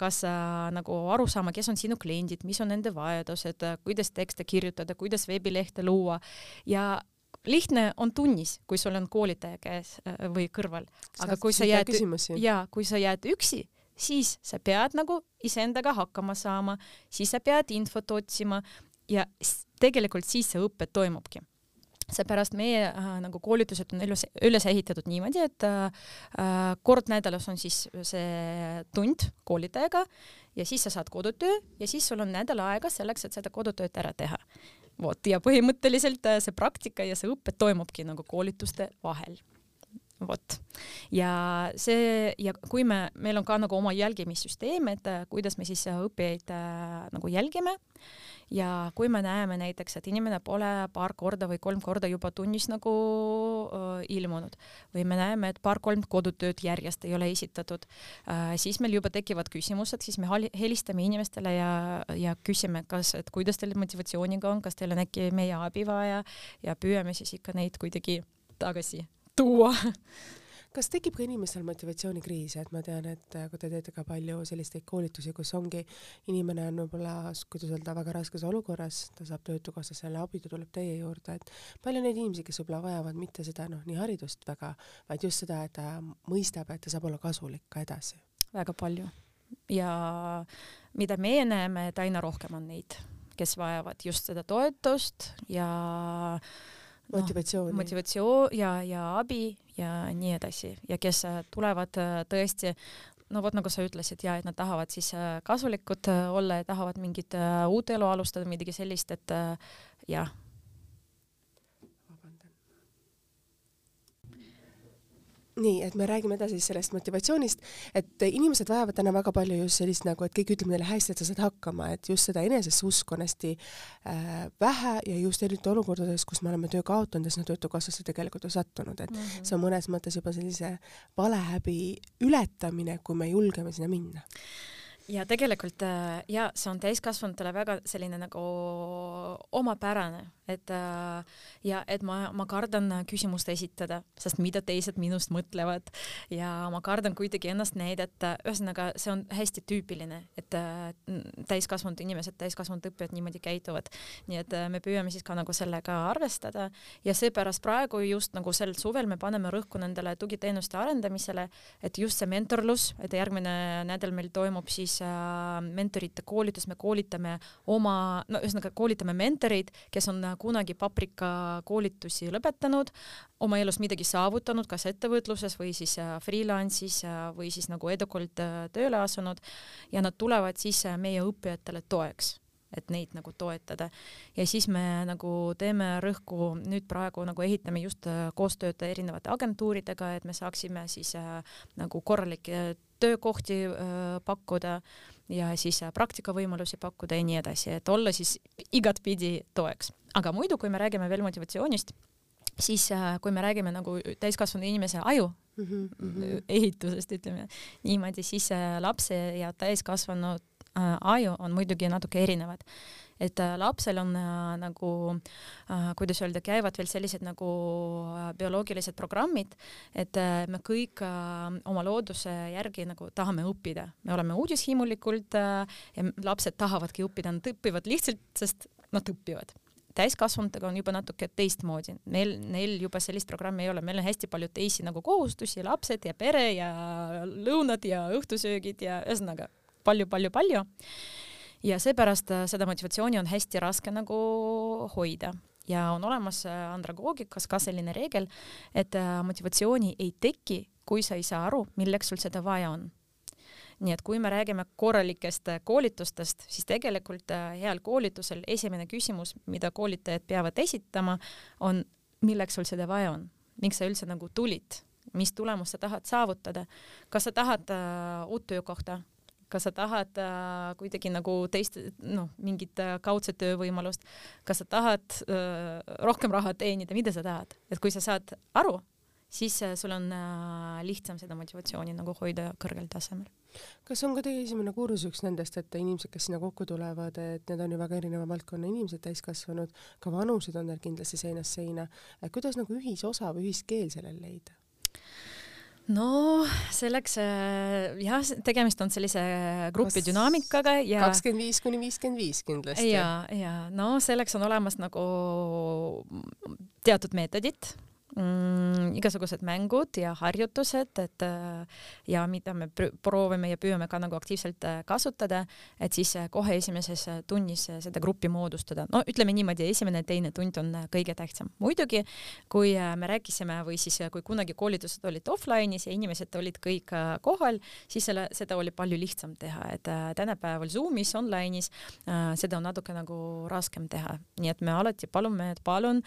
kas äh, nagu aru saama, kes on sinu kliendid, mis on nende vajadused, kuidas tekste kirjutada, kuidas veebilehte luua. Ja lihtne on tunnis, kui sul on koolitaja käes või kõrval, aga kui sa jääd ja kui sa jääd üksi, siis sa pead nagu iseendaga hakkama saama, siis sa pead infot otsima ja tegelikult siis see õpe toimubki seepärast meie äh, nagu koolitused on üles, üles ehitatud niimoodi, et äh, äh, kord nädalas on siis see tund koolitajaga ja siis sa saad kodutöö ja siis sul on nädal aega selleks, et seda kodutööd ära teha. vot ja põhimõtteliselt äh, see praktika ja see õpe toimubki nagu koolituste vahel vot. ja see ja kui me, meil on ka nagu oma jälgimissüsteem, et äh, kuidas me siis äh, õppijaid äh, nagu jälgime ja kui me näeme näiteks, et inimene pole paar korda või kolm korda juba tunnis nagu äh, ilmunud või me näeme, et paar-kolm kodutööd järjest ei ole esitatud äh,, siis meil juba tekivad küsimused, siis me helistame inimestele ja, ja küsime, kas, et kuidas teil motivatsiooniga on, kas teil on äkki meie abi vaja ja püüame siis ikka neid kuidagi tagasi tuua kas tekib ka inimestel motivatsioonikriise, et ma tean, et äh, kui te teete ka palju selliseid koolitusi, kus ongi inimene on võib-olla, kuidas öelda, väga raskes olukorras, ta saab Töötukassast jälle abi, ta tuleb teie juurde, et palju neid inimesi, kes võib-olla vajavad mitte seda noh, nii haridust väga, vaid just seda, et ta mõistab, et ta saab olla kasulik ka edasi? väga palju ja mida meie näeme, et aina rohkem on neid, kes vajavad just seda toetust ja motivatsiooni. No,. motivatsioon ja, ja abi ja nii edasi. Ja kes äh, tulevad äh, tõesti no vot nagu sa ütlesid ja et nad tahavad siis äh, kasulikud olla ja tahavad mingit uut elu alustada, midagi sellist, et jah nii, et me räägime edasi sellest motivatsioonist, et inimesed vajavad täna väga palju just sellist nagu, et keegi ütleb neile hästi, et sa saad hakkama, et just seda enesesse usku on hästi äh, vähe ja just eriti olukordades, kus me oleme töö kaotanud ja sinna Töötukassasse tegelikult ju sattunud, et mm -hmm. see on mõnes mõttes juba sellise valehäbi ületamine, kui me julgeme sinna minna ja tegelikult äh, ja see on täiskasvanutele väga selline nagu omapärane, et äh, ja et ma, ma kardan küsimust esitada, sest mida teised minust mõtlevad. Ja ma kardan kuidagi ennast näidata, ühesõnaga see on hästi tüüpiline, et äh, täiskasvanud inimesed, täiskasvanud õppijad niimoodi käituvad. nii et me püüame siis ka nagu sellega arvestada. Ja seepärast praegu just nagu sel suvel me paneme rõhku nendele tugiteenuste arendamisele, et just see mentorlus, et järgmine nädal meil toimub siis Äh, mentorite koolitus, me koolitame oma, no ühesõnaga koolitame mentoreid, kes on kunagi paprika koolitusi lõpetanud, oma elus midagi saavutanud, kas ettevõtluses või siis äh, freelance'is äh, või siis nagu edukalt tööle asunud ja nad tulevad siis meie õppijatele toeks et neid nagu toetada. ja siis me nagu teeme rõhku, nüüd praegu nagu ehitame just koostööd erinevate agentuuridega, et me saaksime siis äh, nagu korralikke töökohti pakkuda ja siis praktikavõimalusi pakkuda ja nii edasi, et olla siis igatpidi toeks. aga muidu, kui me räägime veel motivatsioonist, siis kui me räägime nagu täiskasvanud inimese aju mm -hmm. ehitusest, ütleme niimoodi, siis lapse ja täiskasvanud äh, aju on muidugi natuke erinevad et äh, lapsel on äh, nagu äh,, kuidas öelda, käivad veel sellised nagu bioloogilised programmid, et me kõik oma looduse järgi nagu tahame õppida, me oleme uudishimulikult ja lapsed tahavadki õppida, nad õpivad lihtsalt, sest nad õpivad täiskasvanutega on juba natuke teistmoodi, neil, neil juba sellist programmi ei ole, meil on hästi palju teisi nagu kohustusi, lapsed ja pere ja lõunad ja õhtusöögid ja ühesõnaga palju-palju-palju ja seepärast äh, seda motivatsiooni on hästi raske nagu hoida. Ja on olemas äh, andragoogikas ka selline reegel, et äh, motivatsiooni ei teki, kui sa ei saa aru, milleks sul seda vaja on. nii et kui me räägime korralikest koolitustest, siis tegelikult heal koolitusel esimene küsimus, mida koolitajad peavad esitama, on milleks sul seda vaja on, miks sa üldse nagu tulid, mis tulemust sa tahad saavutada, kas sa tahad uh, uut töökohta, kas sa tahad äh, kuidagi nagu teist, noh, mingit äh, kaudset töövõimalust, kas sa tahad äh, rohkem raha teenida, mida sa tahad, et kui sa saad aru, siis äh, sul on äh, lihtsam seda motivatsiooni nagu hoida kõrgel tasemel. kas on ka teie esimene kursus üks nendest, et inimesed, kes sinna kokku tulevad, et need on ju väga erineva valdkonna inimesed, täiskasvanud, ka vanused on neil kindlasti seinast seina, et kuidas nagu ühisosa või ühist keel sellel leida? No selleks äh, jah, tegemist on sellise grupi dünaamikaga ja kakskümmend viis kuni viiskümmend viis kindlasti. ja, ja no selleks on olemas nagu teatud meetodid mm, igasugused mängud ja harjutused, et äh, ja mida me proovime ja püüame ka nagu aktiivselt äh, kasutada, et siis äh, kohe esimeses tunnis seda gruppi moodustada. no ütleme niimoodi, esimene, teine tund on kõige tähtsam. muidugi, kui me rääkisime või siis kui kunagi koolitused olid offline'is ja inimesed olid kõik kohal, siis selle, seda oli palju lihtsam teha, et tänapäeval Zoomis, online'is seda on natuke nagu raskem teha, nii et me alati palume, et palun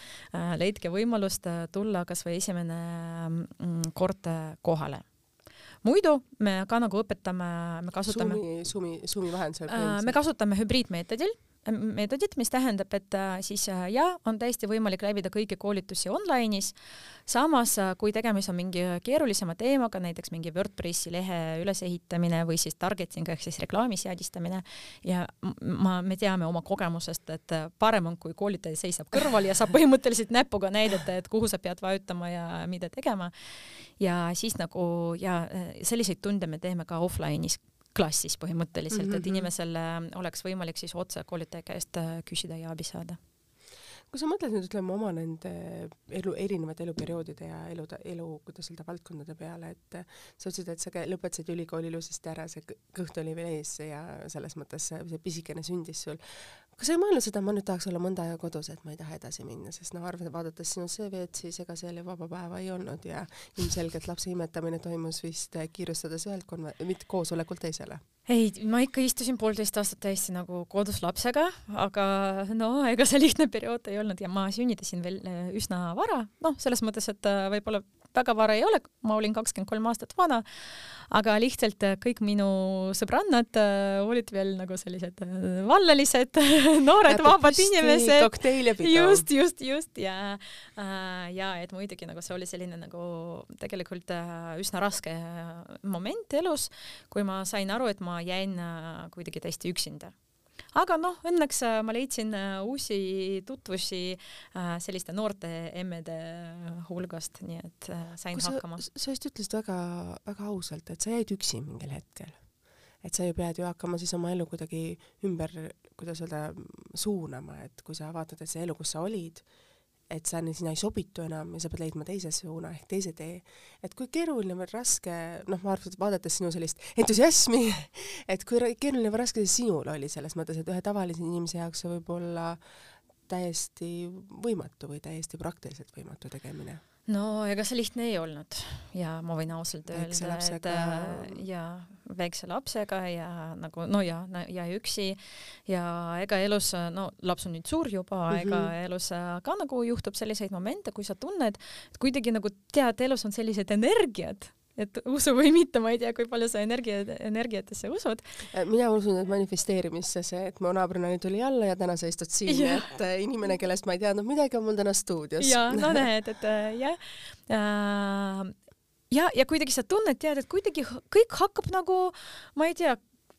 leidke võimalust tulla tulla kasvõi esimene mm, kord kohale muidu me ka nagu õpetame, me kasutame. Sumi, Sumi, Sumi vahendusel. Äh, me kasutame hübriidmeetodil meetodit, mis tähendab, et äh, siis äh, jaa, on täiesti võimalik läbida kõiki koolitusi online'is. samas, äh, kui tegemist on mingi keerulisema teemaga, näiteks mingi WordPressi lehe ülesehitamine või siis targeting ehk siis reklaami seadistamine ja ma, me teame oma kogemusest, et parem on, kui koolitaja seisab kõrval ja saab põhimõtteliselt näpuga näidata, et kuhu sa pead vajutama ja mida tegema. ja siis nagu ja selliseid tunde me teeme ka offline'is klassis põhimõtteliselt mm, -hmm. et mhm. inimesel äh, oleks võimalik siis otse koolitaja käest äh, küsida ja abi saada kui sa mõtled nüüd ütleme oma nende elu, erinevate eluperioodide ja elu, elu, kuidas öelda, valdkondade peale, et sa ütlesid, et sa lõpetasid ülikooli ilusasti ära, see kõht oli veel ees ja selles mõttes see, see pisikene sündis sul kas sa ei mõelnud seda, ma nüüd tahaks olla mõnda aega kodus, et ma ei taha edasi minna, sest noh, arvad, vaadates sinu CV-d, siis ega seal ju vaba päeva ei olnud ja ilmselgelt lapse imetamine toimus vist kiirustades ühelt konver-, mitte koosolekult teisele? ei, ma ikka istusin poolteist aastat täiesti nagu kodus lapsega, aga no ega see lihtne periood ei olnud ja ma sünnitasin veel äh, üsna vara, noh, selles mõttes, et äh, võib-olla väga vara ei ole, ma olin kakskümmend kolm aastat vana, aga lihtsalt äh, kõik minu sõbrannad äh, olid veel nagu sellised äh, vallalised noored vabad inimesed. just, just, just ja ja et muidugi nagu see oli selline nagu tegelikult üsna raske moment elus, kui ma sain aru, et ma jäin kuidagi täiesti üksinda aga noh, õnneks äh, ma leidsin äh, uusi tutvusi äh, selliste noorte emmede hulgast, nii et sain Kui hakkama. sa just ütlesid väga-väga ausalt, et sa jäid üksi mingil hetkel. et sa ju pead ju hakkama siis oma elu kuidagi ümber, kuidas öelda, suunama, et kui sa vaatad, et see elu, kus sa olid, et sa sinna ei sobitu enam ja sa pead leidma teise suuna ehk teise tee. et kui keeruline või raske, noh, ma arvan, vaadates sinu sellist entusiasmi, et kui keeruline või raske see sinul oli selles mõttes, et ühe tavalise inimese jaoks see võib olla täiesti võimatu või täiesti praktiliselt võimatu tegemine no ega see lihtne ei olnud ja ma võin ausalt öelda, et äh, ja väikse lapsega ja nagu no ja, ja üksi ja ega elus, no laps on nüüd suur juba mm, -hmm. ega elus ka nagu juhtub selliseid momente, kui sa tunned, et kuidagi nagu tead, elus on sellised energiad et usu või mitte, ma ei tea, kui palju sa energia, energiatesse usud. Äh, mina usun, et manifesteerimisse see, et mu naabrinaine tuli alla ja täna sa istud siin, et äh, inimene, kellest ma ei teadnud midagi, on mul täna stuudios. ja no näed, et äh, jah äh, ja, ja kuidagi sa tunned, tead, et kuidagi kõik hakkab nagu, ma ei tea,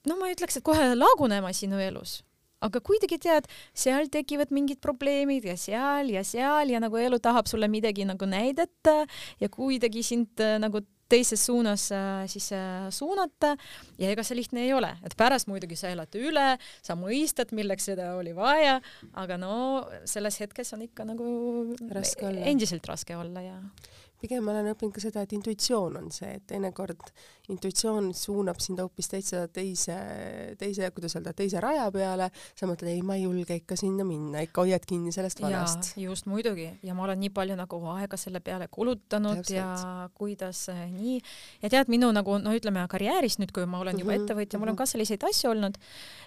no ma ei ütleks, et kohe lagunema sinu elus, aga kuidagi tead, seal tekivad mingid probleemid ja seal ja seal ja nagu elu tahab sulle midagi nagu näidata ja kuidagi sind äh, nagu teises suunas äh, siis äh, suunata. Ja ega see lihtne ei ole, et pärast muidugi sa elad üle, sa mõistad, milleks seda oli vaja, aga no selles hetkes on ikka nagu raske olla. endiselt raske olla ja pigem ma olen õppinud ka seda, et intuitsioon on see, et teinekord intuitsioon suunab sind hoopis täitsa teise, teise, kuidas öelda, teise raja peale, sa mõtled, ei, ma ei julge ikka sinna minna, ikka hoiad kinni sellest vanast. just muidugi ja ma olen nii palju nagu aega selle peale kulutanud Täpselt. ja kuidas äh, nii ja tead, minu nagu no ütleme karjääris nüüd, kui ma olen juba mm -hmm. ettevõtja, mul on ka selliseid asju olnud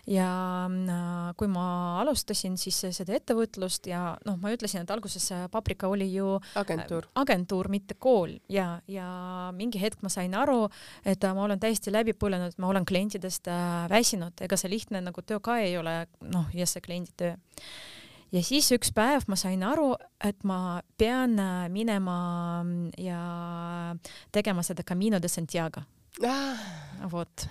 ja äh, kui ma alustasin siis seda ettevõtlust ja noh, ma ütlesin, et alguses Paprika oli ju agentuur, agentuur, mitte kool ja, ja mingi hetk ma sain aru, et ma olen täiesti läbi põlenud, ma olen klientidest äh, väsinud, ega see lihtne nagu töö ka ei ole, noh, ja see kliendi töö. ja siis üks päev ma sain aru, et ma pean äh, minema ja tegema seda Camino de Santiago. Ah.. vot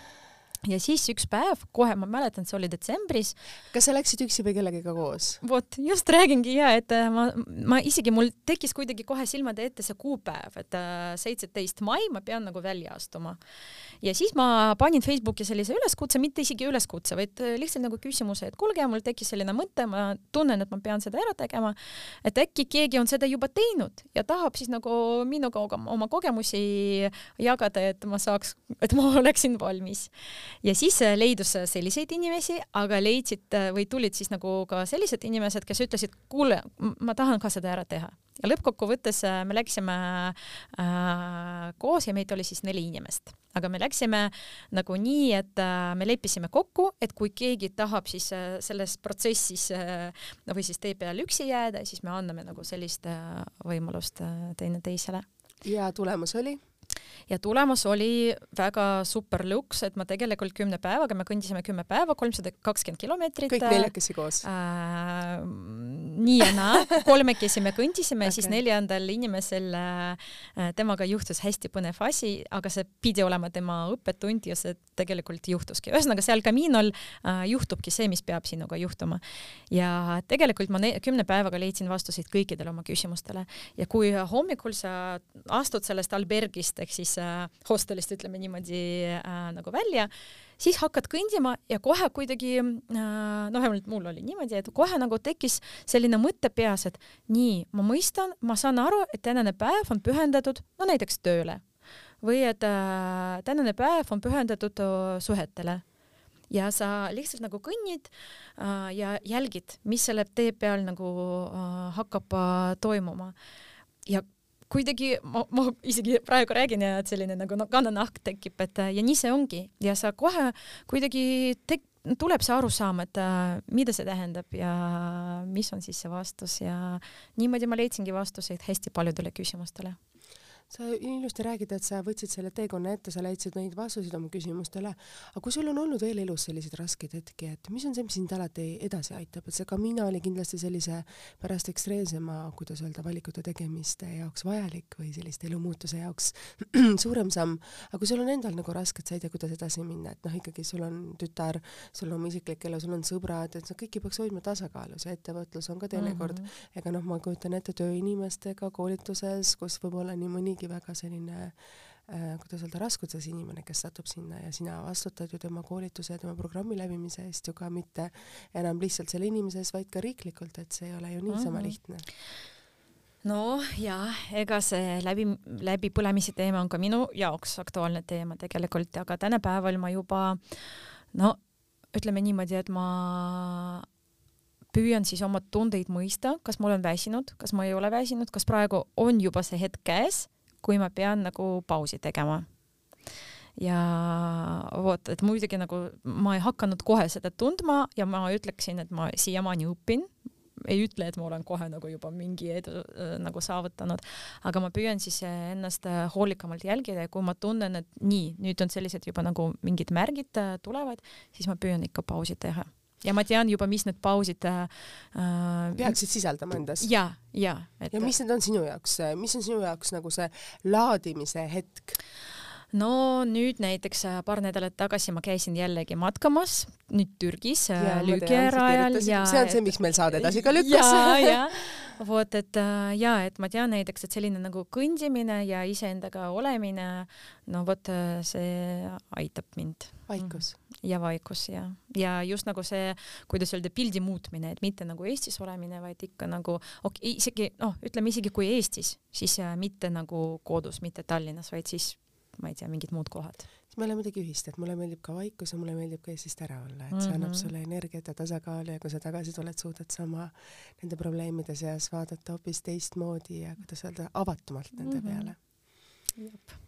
ja siis üks päev, kohe ma mäletan, see oli detsembris. kas sa läksid üksi või kellegagi koos? vot just räägingi ja, et äh, ma, ma isegi mul tekkis kuidagi kohe silmade ette see kuupäev, et äh, seitseteist mai ma pean nagu välja astuma ja siis ma panin Facebooki sellise üleskutse, mitte isegi üleskutse, vaid äh, lihtsalt nagu küsimuse, et kuulge, mul tekkis selline mõte, ma tunnen, et ma pean seda ära tegema, et äkki keegi on seda juba teinud ja tahab siis nagu minuga oma kogemusi jagada, et ma saaks, et ma oleksin valmis. Ja siis äh, leidus selliseid inimesi, aga leidsid äh, või tulid siis nagu ka sellised inimesed, kes ütlesid, kuule, ma tahan ka seda ära teha ja lõppkokkuvõttes me läksime äh, koos ja meid oli siis neli inimest aga me läksime nagu nii, et äh, me leppisime kokku, et kui keegi tahab siis äh, selles protsessis äh, või siis tee peal üksi jääda, siis me anname nagu sellist võimalust teineteisele. ja tulemus oli? Ja tulemus oli väga super luks, et ma tegelikult kümne päevaga, me kõndisime kümme päeva, kolmsada kakskümmend kilomeetrit. kõik neljakesi koos äh,? nii ja naa, kolmekesi me kõndisime okay., siis neljandal inimesel äh,, temaga juhtus hästi põnev asi, aga see pidi olema tema õppetund ja see tegelikult juhtuski. ühesõnaga seal Caminol äh, juhtubki see, mis peab sinuga juhtuma. ja tegelikult ma kümne päevaga leidsin vastuseid kõikidele oma küsimustele ja kui hommikul sa astud sellest albergist ehk siis äh, hostelist, ütleme niimoodi äh, nagu välja, siis hakkad kõndima ja kohe kuidagi äh,, noh, vähemalt mul oli niimoodi, et kohe nagu tekkis selline mõte peas, et nii, ma mõistan, ma saan aru, et tänane päev on pühendatud, no näiteks tööle või et äh, tänane päev on pühendatud äh, suhetele ja sa lihtsalt nagu kõnnid äh, ja jälgid, mis selle tee peal nagu äh, hakkab äh, toimuma. ja kuidagi ma, ma isegi praegu räägin ja et selline nagu no, kannanahk tekib, et ja nii see ongi. Ja sa kohe kuidagi tek-, tuleb see arusaam, et mida see tähendab ja mis on siis see vastus. Ja niimoodi ma leidsingi vastuseid hästi paljudele küsimustele sa ilusti räägid, et sa võtsid selle teekonna ette, sa leidsid neid vastuseid oma küsimustele, aga kui sul on olnud veel elus selliseid raskeid hetki, et mis on see, mis sind alati edasi aitab, et see Camino oli kindlasti sellise pärast ekstreemsema, kuidas öelda, valikute tegemiste jaoks vajalik või selliste elumuutuse jaoks suurem samm, aga kui sul on endal nagu raske, et sa ei tea, kuidas edasi minna, et noh, ikkagi sul on tütar, sul on oma isiklik elu, sul on sõbrad, et sa kõiki peaks hoidma tasakaalus ja ettevõtlus on ka teinekord mm, -hmm. ega noh, ma kujutan ette tööinimestega koolituses, kus võib-olla nii mõni ongi väga selline äh, kuidas öelda, raskustes inimene, kes satub sinna ja sina vastutad ju tema koolituse ja tema programmi läbimise eest ju ka mitte enam lihtsalt selle inimese ees, vaid ka riiklikult, et see ei ole ju niisama mm -hmm. lihtne no ja ega see läbi, läbipõlemise teema on ka minu jaoks aktuaalne teema tegelikult, aga tänapäeval ma juba no ütleme niimoodi, et ma püüan siis oma tundeid mõista, kas ma olen väsinud, kas ma ei ole väsinud, kas praegu on juba see hetk käes kui ma pean nagu pausi tegema. ja vot, et muidugi nagu ma ei hakanud kohe seda tundma ja ma ütleksin, et ma siiamaani õpin, ei ütle, et ma olen kohe nagu juba mingi edu äh, nagu saavutanud, aga ma püüan siis ennast äh, hoolikamalt jälgida ja kui ma tunnen, et nii, nüüd on sellised juba nagu mingid märgid äh, tulevad, siis ma püüan ikka pausi teha ja ma tean juba, mis need pausid äh, peaksid sisaldama endas. ja, ja et.... ja mis need on sinu jaoks, mis on sinu jaoks nagu see laadimise hetk? no nüüd näiteks äh, paar nädalat tagasi ma käisin jällegi matkamas, nüüd Türgis Lüügerajal ja see on see, miks meil saade edasi ka lükkas. ja, ja vot, et äh, ja et ma tean näiteks, et selline nagu kõndimine ja iseendaga olemine, no vot äh, see aitab mind. vaikus mm ja vaikus ja, ja just nagu see, kuidas öelda, pildi muutmine, et mitte nagu Eestis olemine, vaid ikka nagu okay, isegi noh, ütleme isegi kui Eestis, siis äh, mitte nagu kodus, mitte Tallinnas, vaid siis ma ei tea, mingid muud kohad. siis meil on midagi ühist, et mulle meeldib ka vaikus ja mulle meeldib ka Eestist ära olla, et see mm -hmm. annab mhm. sulle energiat ja tasakaalu ja kui sa tagasi tuled, suudad sa oma nende probleemide seas vaadata hoopis teistmoodi ja kuidas öelda, avatumalt nende mm -hmm. peale. jep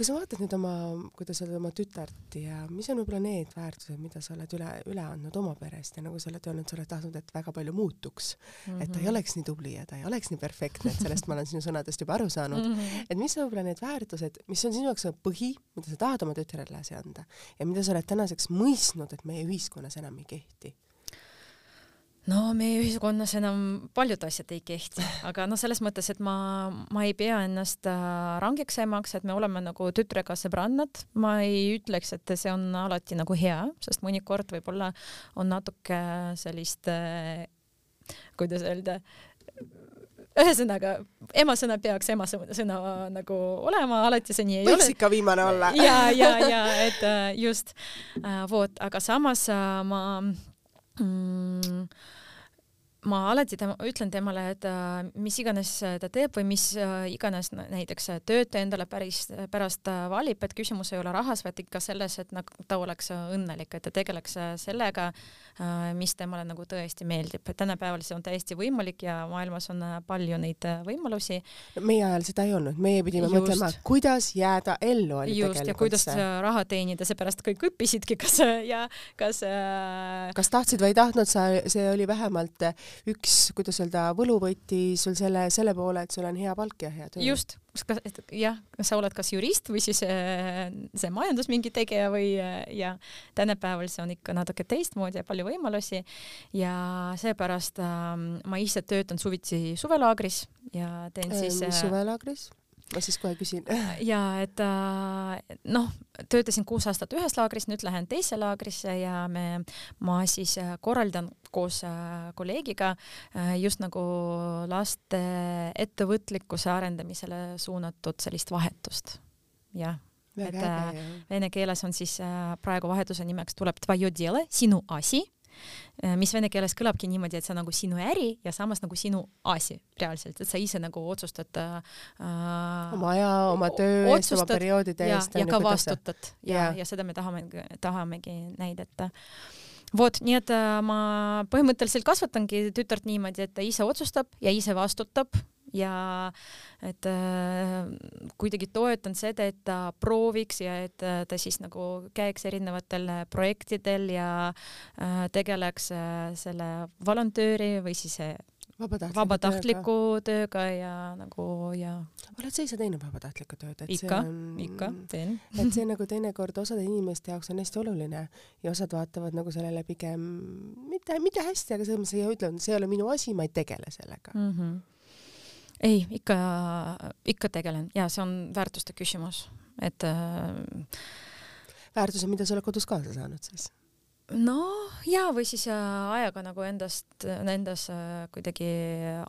kui sa vaatad nüüd oma, kuidas öelda, oma tütart ja mis on võib-olla need väärtused, mida sa oled üle, üle andnud oma perest ja nagu sa oled öelnud, sa oled tahtnud, et väga palju muutuks mm, -hmm. et ta ei mhm. oleks nii tubli ja ta ei oleks nii perfektne, et sellest ma olen sinu sõnadest juba aru saanud mm. -hmm. et mis on võib-olla need väärtused, mis on sinu jaoks põhi, mida sa tahad oma tütrele edasi anda ja mida sa oled tänaseks mõistnud, et meie ühiskonnas enam ei kehti no meie ühiskonnas enam paljud asjad ei kehti, aga noh, selles mõttes, et ma, ma ei pea ennast äh, rangeks emaks, et me oleme nagu tütrega sõbrannad, ma ei ütleks, et see on alati nagu hea, sest mõnikord võib-olla on natuke sellist, äh, kuidas öelda, ühesõnaga, ema sõna peaks ema sõna nagu olema, alati see nii ei Võiks ole. võiks ikka viimane olla. ja, ja, ja et just vot, aga samas ma mm, ma alati tema, ütlen temale, et äh, mis iganes ta teeb või mis äh, iganes näiteks tööd ta endale päris pärast äh, valib, et küsimus ei ole rahas, vaid ikka selles, et nagu ta oleks õnnelik, et ta tegeleks sellega, mis temale nagu tõesti meeldib, et tänapäeval see on täiesti võimalik ja maailmas on palju neid võimalusi. meie ajal seda ei olnud, meie pidime just. mõtlema, kuidas jääda ellu oli just, tegelikult ja kuidas see. raha teenida, seepärast kõik õppisidki, kas ja kas kas tahtsid või ei tahtnud, sa, see oli vähemalt üks, kuidas öelda, võluvõti sul selle, selle poole, et sul on hea palk ja hea töö. just, kas, jah, sa oled kas jurist või siis äh, see majandus mingi tegija või äh, ja tänapäeval see on ikka natuke teistmoodi ja palju võimalusi ja seepärast äh, ma ise töötan suviti suvelaagris ja teen siis äh,. suvelaagris? Ma siis kohe küsin. ja et äh, noh, töötasin kuus aastat ühes laagris, nüüd lähen teise laagrisse ja me, ma siis äh, korraldan koos äh, kolleegiga just nagu laste ettevõtlikkuse arendamisele suunatud sellist vahetust. jah et äge, vene keeles on siis praegu vahetuse nimeks tuleb sinu asi Äh, mis vene keeles kõlabki niimoodi, et see on nagu sinu äri ja samas nagu sinu asi reaalselt, et sa ise nagu otsustad äh, oma aja, oma töö eest, oma perioodide eest. ja ka vastutad ja, ja, ja seda me tahame, tahamegi näidata vot, nii et äh, ma põhimõtteliselt kasvatangi tütart niimoodi, et ta ise otsustab ja ise vastutab ja et äh, kuidagi toetan seda, et ta prooviks ja et äh, ta siis nagu käiks erinevatel projektidel ja äh, tegeleks äh, selle volontööri või siis äh, vabatahtliku, vabatahtliku tööga. tööga ja nagu ja. oled sa ise teinud vabatahtlikku tööd? ikka, ikka teen. et see nagu teinekord osade inimeste jaoks on hästi oluline ja osad vaatavad nagu sellele pigem mitte, mitte hästi, aga selles mõttes ütlevad, see ei ole minu asi, ma ei tegele sellega mm. -hmm ei, ikka, ikka tegelen ja see on väärtuste küsimus, et äh, väärtused, mida sa oled kodus kaasa saanud siis? Noh, ja või siis äh, ajaga nagu endast, endas äh, kuidagi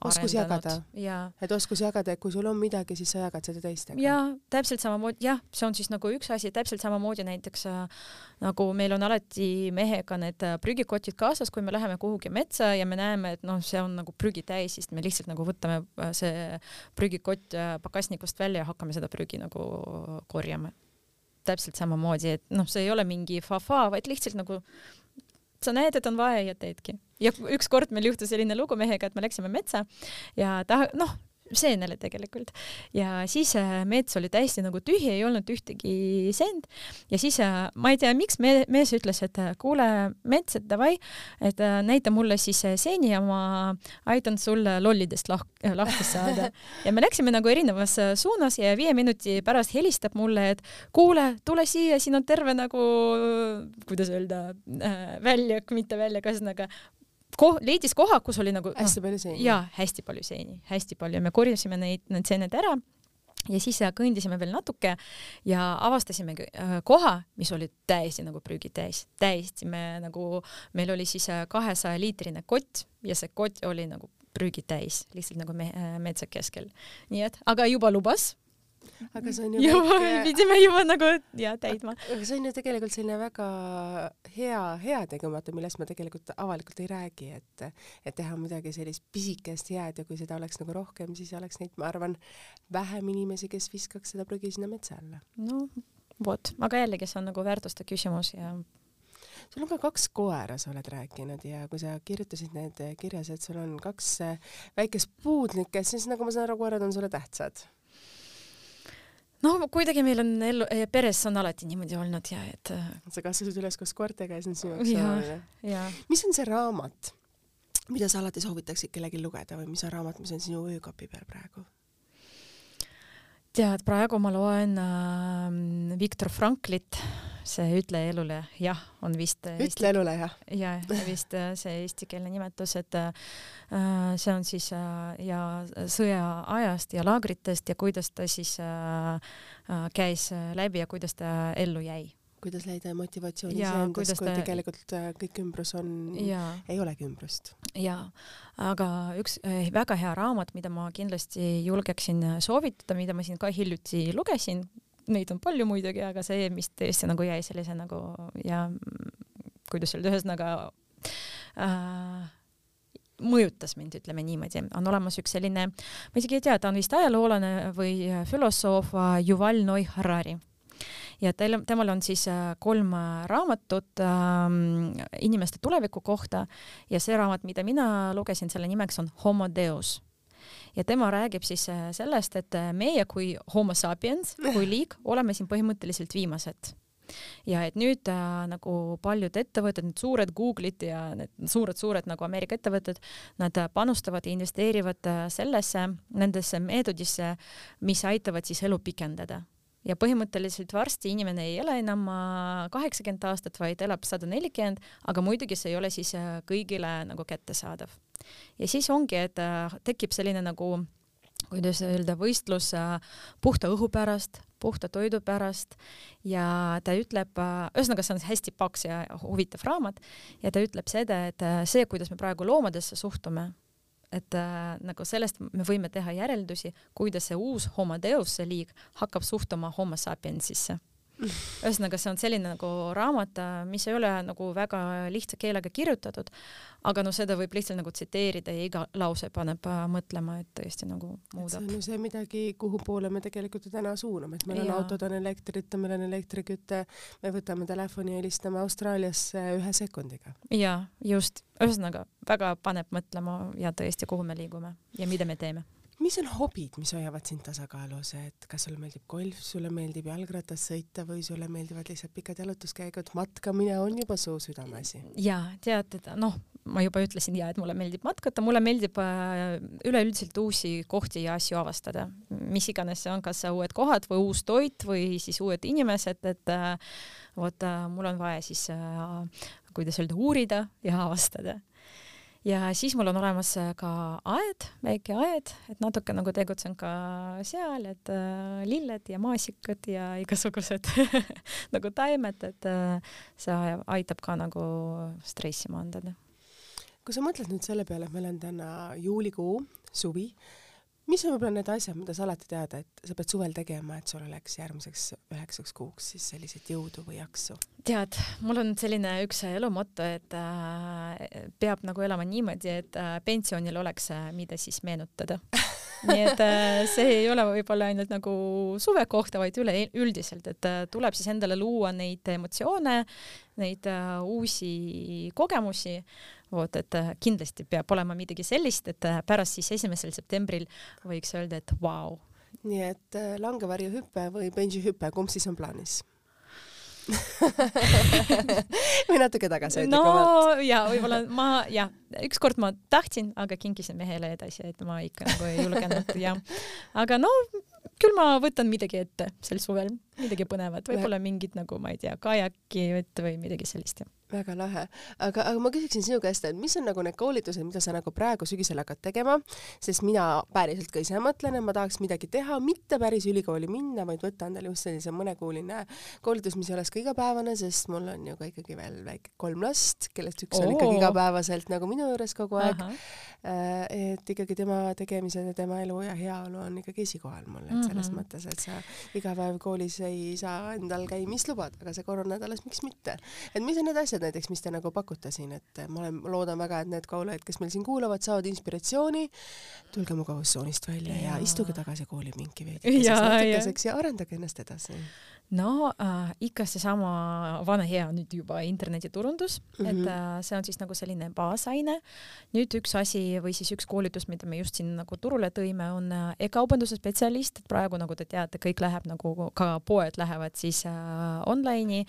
oskus jagada. ja et oskus jagada, et kui sul on midagi, siis sa jagad seda teistega. ja täpselt samamoodi, jah, see on siis nagu üks asi, täpselt samamoodi näiteks äh, nagu meil on alati mehega need prügikotid kaasas, kui me läheme kuhugi metsa ja me näeme, et noh, see on nagu prügi täis, siis me lihtsalt nagu võtame see prügikott pakasnikust välja ja hakkame seda prügi nagu korjama täpselt samamoodi, et noh, see ei ole mingi fa-fa, vaid lihtsalt nagu sa näed, et on vaja ja teedki. ja ükskord meil juhtus selline lugu mehega, et me läksime metsa ja ta noh, seenele tegelikult. ja siis äh, mets oli täiesti nagu tühi, ei olnud ühtegi seent ja siis äh, ma ei tea, miks me, mees ütles, et äh, kuule, mets, et davai, et näita mulle siis seeni ja ma aitan sul lollidest lah-, lahti saada. ja me läksime nagu erinevas suunas ja viie minuti pärast helistab mulle, et kuule, tule siia, siin on terve nagu, kuidas öelda väljak, mitte väljak, ühesõnaga ko-, leidis koha, kus oli nagu hästi no, palju seeni. jaa, hästi palju seeni, hästi palju ja me korjasime neid, need seened ära ja siis kõndisime veel natuke ja avastasime koha, mis oli täiesti nagu prügitäis, täiesti me nagu, meil oli siis kahesaja liitrine kott ja see kott oli nagu prügitäis, lihtsalt nagu me, metsa keskel. nii et, aga juba lubas aga see on ju juba väike... pidime juba nagu ja täitma. aga see on ju tegelikult selline väga hea heategu, vaata, millest me tegelikult avalikult ei räägi, et et teha midagi sellist pisikest head ja kui seda oleks nagu rohkem, siis oleks neid, ma arvan, vähem inimesi, kes viskaks seda prügi sinna metsa alla. no vot, aga jällegi see on nagu väärtuste küsimus ja sul on ka kaks koera, sa oled rääkinud ja kui sa kirjutasid need kirjas, et sul on kaks väikest puudnikest, siis nagu ma saan aru, koerad on sulle tähtsad no kuidagi meil on ellu, eh, peres on alati niimoodi olnud ja et. Äh, sa kasvasid üles koos koertega ja see on sinu jaoks oluline. mis on see raamat, mida sa alati soovitaksid kellelgi lugeda või mis on raamat, mis on sinu öökapi peal praegu? Tead, praegu ma loen äh, Viktor Franklit see Ütle elule jah on vist Ütle eesti... elule jah? ja vist äh, see eestikeelne nimetus, et äh, see on siis äh, ja sõjaajast ja laagritest ja kuidas ta siis äh, äh käis läbi ja kuidas ta ellu jäi kuidas leida motivatsiooni iseendas, kui ta... tegelikult äh, kõik ümbrus on, ei olegi ümbrust. jaa, aga üks äh, väga hea raamat, mida ma kindlasti julgeksin soovitada, mida ma siin ka hiljuti lugesin, neid on palju muidugi, aga see, mis tõesti nagu jäi sellise nagu ja kuidas öelda, ühesõnaga äh, mõjutas mind, ütleme niimoodi, on olemas üks selline, ma isegi ei tea, ta on vist ajaloolane või filosoof Yuval Noah Harari ja teil, temal on siis äh, kolm raamatut äh, inimeste tuleviku kohta. Ja see raamat, mida mina lugesin, selle nimeks on Homo Deus. Ja tema räägib siis äh, sellest, et äh, meie kui homo sapiens, kui liik, oleme siin põhimõtteliselt viimased. Ja et nüüd äh, nagu paljud ettevõtted, need suured Google'id ja need suured-suured nagu Ameerika ettevõtted, nad äh, panustavad ja investeerivad sellesse, nendesse meetodisse, mis aitavad siis elu pikendada ja põhimõtteliselt varsti inimene ei ela enam kaheksakümmend aastat, vaid elab sada nelikümmend, aga muidugi see ei ole siis kõigile nagu kättesaadav. Ja siis ongi, et äh, tekib selline nagu kuidas öelda, võistlus äh, puhta õhu pärast, puhta toidu pärast. Ja ta ütleb, äh, ühesõnaga see on hästi paks ja huvitav raamat. Ja ta ütleb seda, et see, kuidas me praegu loomadesse suhtume, et äh, nagu sellest me võime teha järeldusi, kuidas see uus homo deus, see liig, hakkab suhtuma homo sapiensisse ühesõnaga, see on selline nagu raamat, mis ei ole nagu väga lihtsa keelega kirjutatud, aga no seda võib lihtsalt nagu tsiteerida ja iga lause paneb äh, mõtlema, et tõesti nagu muudab. see on ju see midagi, kuhu poole me tegelikult ju täna suuname, et meil on ja. autod, on elektrita, meil on elektriküte, me võtame telefoni ja helistame Austraaliasse ühe sekundiga. ja just, ühesõnaga väga paneb mõtlema ja tõesti, kuhu me liigume ja mida me teeme mis on hobid, mis hoiavad sind tasakaalus, et kas sulle meeldib golf, sulle meeldib jalgratas sõita või sulle meeldivad lihtsalt pikad jalutuskäigud, matkamine on juba su südameasi? ja tead, et noh, ma juba ütlesin ja, et mulle meeldib matkata, mulle meeldib äh, üleüldiselt uusi kohti ja asju avastada, mis iganes see on, kas uued kohad või uus toit või siis uued inimesed, et äh, vot äh, mul on vaja siis, kuidas öelda, uurida ja avastada ja siis mul on olemas äh, ka aed, väike aed, et natuke nagu tegutsen ka seal, et äh, lilled ja maasikad ja igasugused nagu taimed, et äh, see aitab ka nagu stressi maandada. kui sa mõtled nüüd selle peale, et meil on täna juulikuu, suvi mis on võib-olla need asjad, mida sa alati tead, et sa pead suvel tegema, et sul oleks järgmiseks üheksaks kuuks siis selliseid jõudu või jaksu? tead, mul on selline üks elumoto, et äh, peab nagu elama niimoodi, et äh, pensionil oleks äh,, mida siis meenutada nii et äh, see ei ole võib-olla ainult nagu suve kohta, vaid üleüldiselt, et äh, tuleb siis endale luua neid emotsioone, neid äh, uusi kogemusi. Vot, et kindlasti peab olema midagi sellist, et pärast siis esimesel septembril võiks öelda, et vau. Wow.. nii et langevarjuhüpe või bungee-hüpe, kumb siis on plaanis või natuke tagasihoidlikumalt no ja võib-olla ma ja ükskord ma tahtsin, aga kinkisin mehele edasi, et ma ikka nagu ei julgenud ja aga no küll ma võtan midagi ette sel suvel, midagi põnevat, võib-olla mingit nagu ma ei tea, kajaki ette või midagi sellist väga lahe, aga, aga ma küsiksin sinu käest, et mis on nagu need koolitused, mida sa nagu praegu sügisel hakkad tegema, sest mina päriselt ka ise mõtlen, et ma tahaks midagi teha, mitte päris ülikooli minna, vaid võtta endale just sellise mõnekuuline koolitus, mis ei oleks ka igapäevane, sest mul on ju ka ikkagi veel väike kolm last, kellest üks Oo. on ikkagi igapäevaselt nagu minu juures kogu aeg. Äh, et ikkagi tema tegemised ja tema elu ja heaolu on ikkagi esikohal mul, et selles mm -hmm. mõttes, et sa iga päev koolis ei saa endal käimist lubada, aga see koroolanädalas miks mitte. et mis on need asjad, näiteks, mis te nagu pakute siin, et ma olen, loodan väga, et need kuulajad, kes meil siin kuulavad, saavad inspiratsiooni. tulge mugavustsoonist välja ja, ja istuge tagasi koolipinki veidikeseks natukeseks ja. ja arendage ennast edasi no äh, ikka seesama vana hea nüüd juba internetiturundus mm, -hmm. et mhm. äh, see on siis nagu selline baasaine. nüüd üks asi või siis üks koolitus, mida me just siin nagu turule tõime, on äh, e-kaubanduse spetsialist, et praegu nagu te teate, kõik läheb nagu ka poed lähevad siis äh, online'i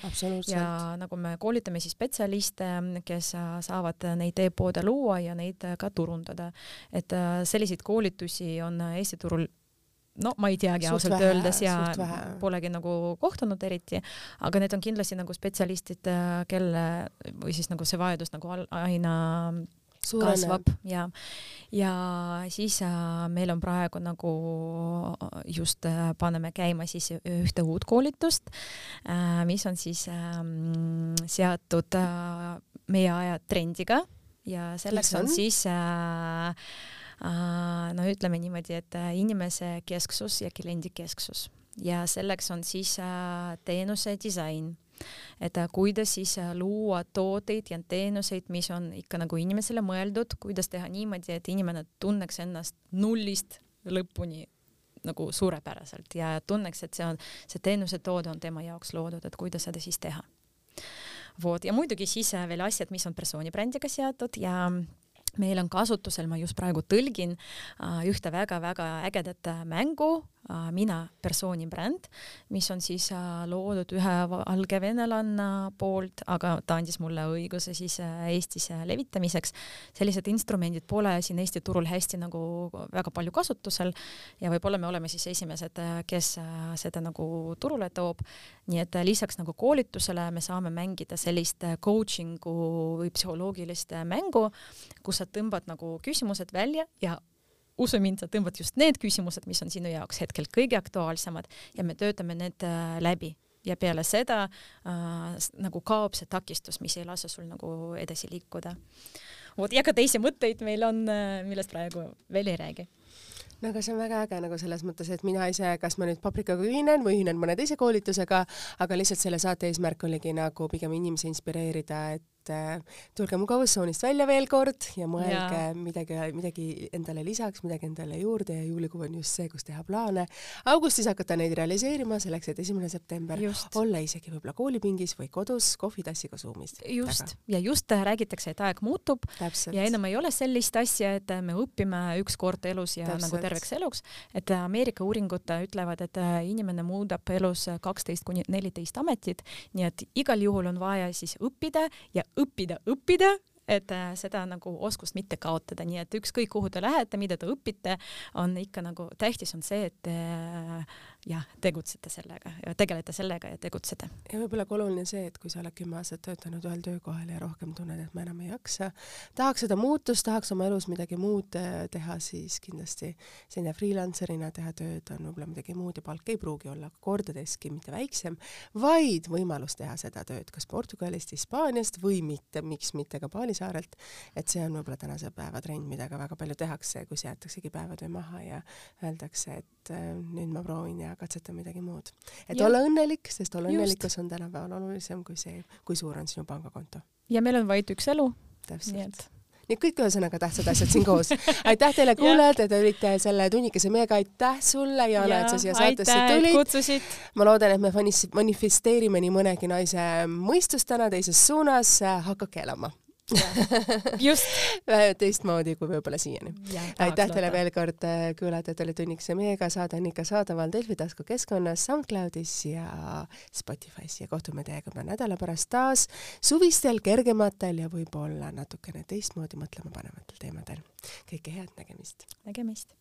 ja nagu me koolitame siis spetsialiste, kes äh, saavad neid e-poode luua ja neid äh, ka turundada. et äh, selliseid koolitusi on Eesti turul no ma ei teagi ausalt vähe, öeldes ja polegi nagu kohtunud eriti, aga need on kindlasti nagu spetsialistid, äh, kelle või siis nagu see vajadus nagu aina Suurene. kasvab ja, ja siis äh, meil on praegu nagu just äh, paneme käima siis ühte uut koolitust mis on siis äh, seatud meie aja trendiga ja selleks on? on siis äh, no ütleme niimoodi, et äh, inimese kesksus ja kliendi kesksus ja selleks on siis äh, teenuse disain et äh, kuidas siis luua tooteid ja teenuseid, mis on ikka nagu inimesele mõeldud, kuidas teha niimoodi, et inimene tunneks ennast nullist lõpuni nagu suurepäraselt ja tunneks, et see on, see teenusetoode on tema jaoks loodud, et kuidas seda siis teha. vot ja muidugi siis veel asjad, mis on persooni brändiga seotud ja meil on kasutusel, ma just praegu tõlgin uh, ühte väga-väga ägedat äh, mängu uh,, Mina persooni bränd, mis on siis loodud ühe valgevenelanna poolt, aga ta andis mulle õiguse siis Eestis levitamiseks. sellised instrumendid pole siin Eesti turul hästi nagu väga palju kasutusel ja võib-olla me oleme siis esimesed, kes seda nagu turule toob. nii et lisaks nagu koolitusele me saame mängida sellist coaching'u või psühholoogilist mängu, kus sa tõmbad nagu küsimused välja ja usu mind, sa tõmbad just need küsimused, mis on sinu jaoks hetkel kõige aktuaalsemad ja me töötame need äh, läbi ja peale seda äh, nagu kaob see takistus, mis ei lase sul nagu edasi liikuda. vot ja ka teisi mõtteid meil on, äh, millest praegu veel ei räägi no aga see on väga äge nagu selles mõttes, et mina ise, kas ma nüüd Paprikaga ühinen või ühinen mõne teise koolitusega, aga lihtsalt selle saate eesmärk oligi nagu pigem inimesi inspireerida, et et äh, tulge mugavustsoonist välja veel kord ja mõelge ja. midagi, midagi endale lisaks, midagi endale juurde ja juulikuu on just see, kus teha plaane. augustis hakata neid realiseerima selleks, et esimene september just. olla isegi võib-olla koolipingis või kodus kohvitassiga Zoomis. just taga. ja just äh, räägitakse, et aeg muutub Täpselt. ja enam ei ole sellist asja, et äh, me õpime üks kord elus ja Täpselt. nagu terveks eluks, et Ameerika uuringud ütlevad, et inimene muudab elus kaksteist kuni neliteist ametit, nii et igal juhul on vaja siis õppida ja õppida, õppida et äh, seda nagu oskust mitte kaotada, nii et ükskõik kuhu te lähete, mida te õpite, on ikka nagu tähtis on see, et jah, tegutsete sellega ja tegelete sellega ja tegutsete. ja võib-olla ka oluline see, et kui sa oled kümme aastat töötanud ühel töökohal ja rohkem tunned, et ma enam ei jaksa, tahaks seda muutust, tahaks oma elus midagi muud äh, teha, siis kindlasti selline freelancer'ina teha tööd on võib-olla midagi muud ja palk ei pruugi olla kordadeski mitte väiksem, vaid võimalus teha seda tööd kas Portugalist, Hispaaniast või mitte, miks mitte ka Bali saarelt. et see on võib-olla tänase päeva trend, mida ka väga palju tehakse, kus jäetaksegi päevatöö maha ja öeldakse, et äh, nüüd ma proovin ja katsetan midagi muud. et ja. olla õnnelik, sest olla õnnelikkus on tänapäeval olulisem kui see, kui suur on sinu pangakonto. ja meil on vaid üks elu. täpselt nii kõik ühesõnaga tähtsad asjad siin koos. aitäh teile kuulajad, et olite selle tunnikese meiega, aitäh sulle, Jana, et sa siia saatesse tulid. ma loodan, et me manifesteerime nii mõnegi naise mõistust täna teises suunas, hakake elama just teistmoodi kui võib-olla siiani. aitäh teile veel kord, äh, kuulajad, et olite tunnikese meiega, saade on ikka saadaval Delfi taskukeskkonnas, SoundCloudis ja Spotify's ja kohtume teiega juba nädala pärast taas suvistel, kergematel ja võib-olla natukene teistmoodi mõtlema panevatel teemadel. kõike head, nägemist! nägemist!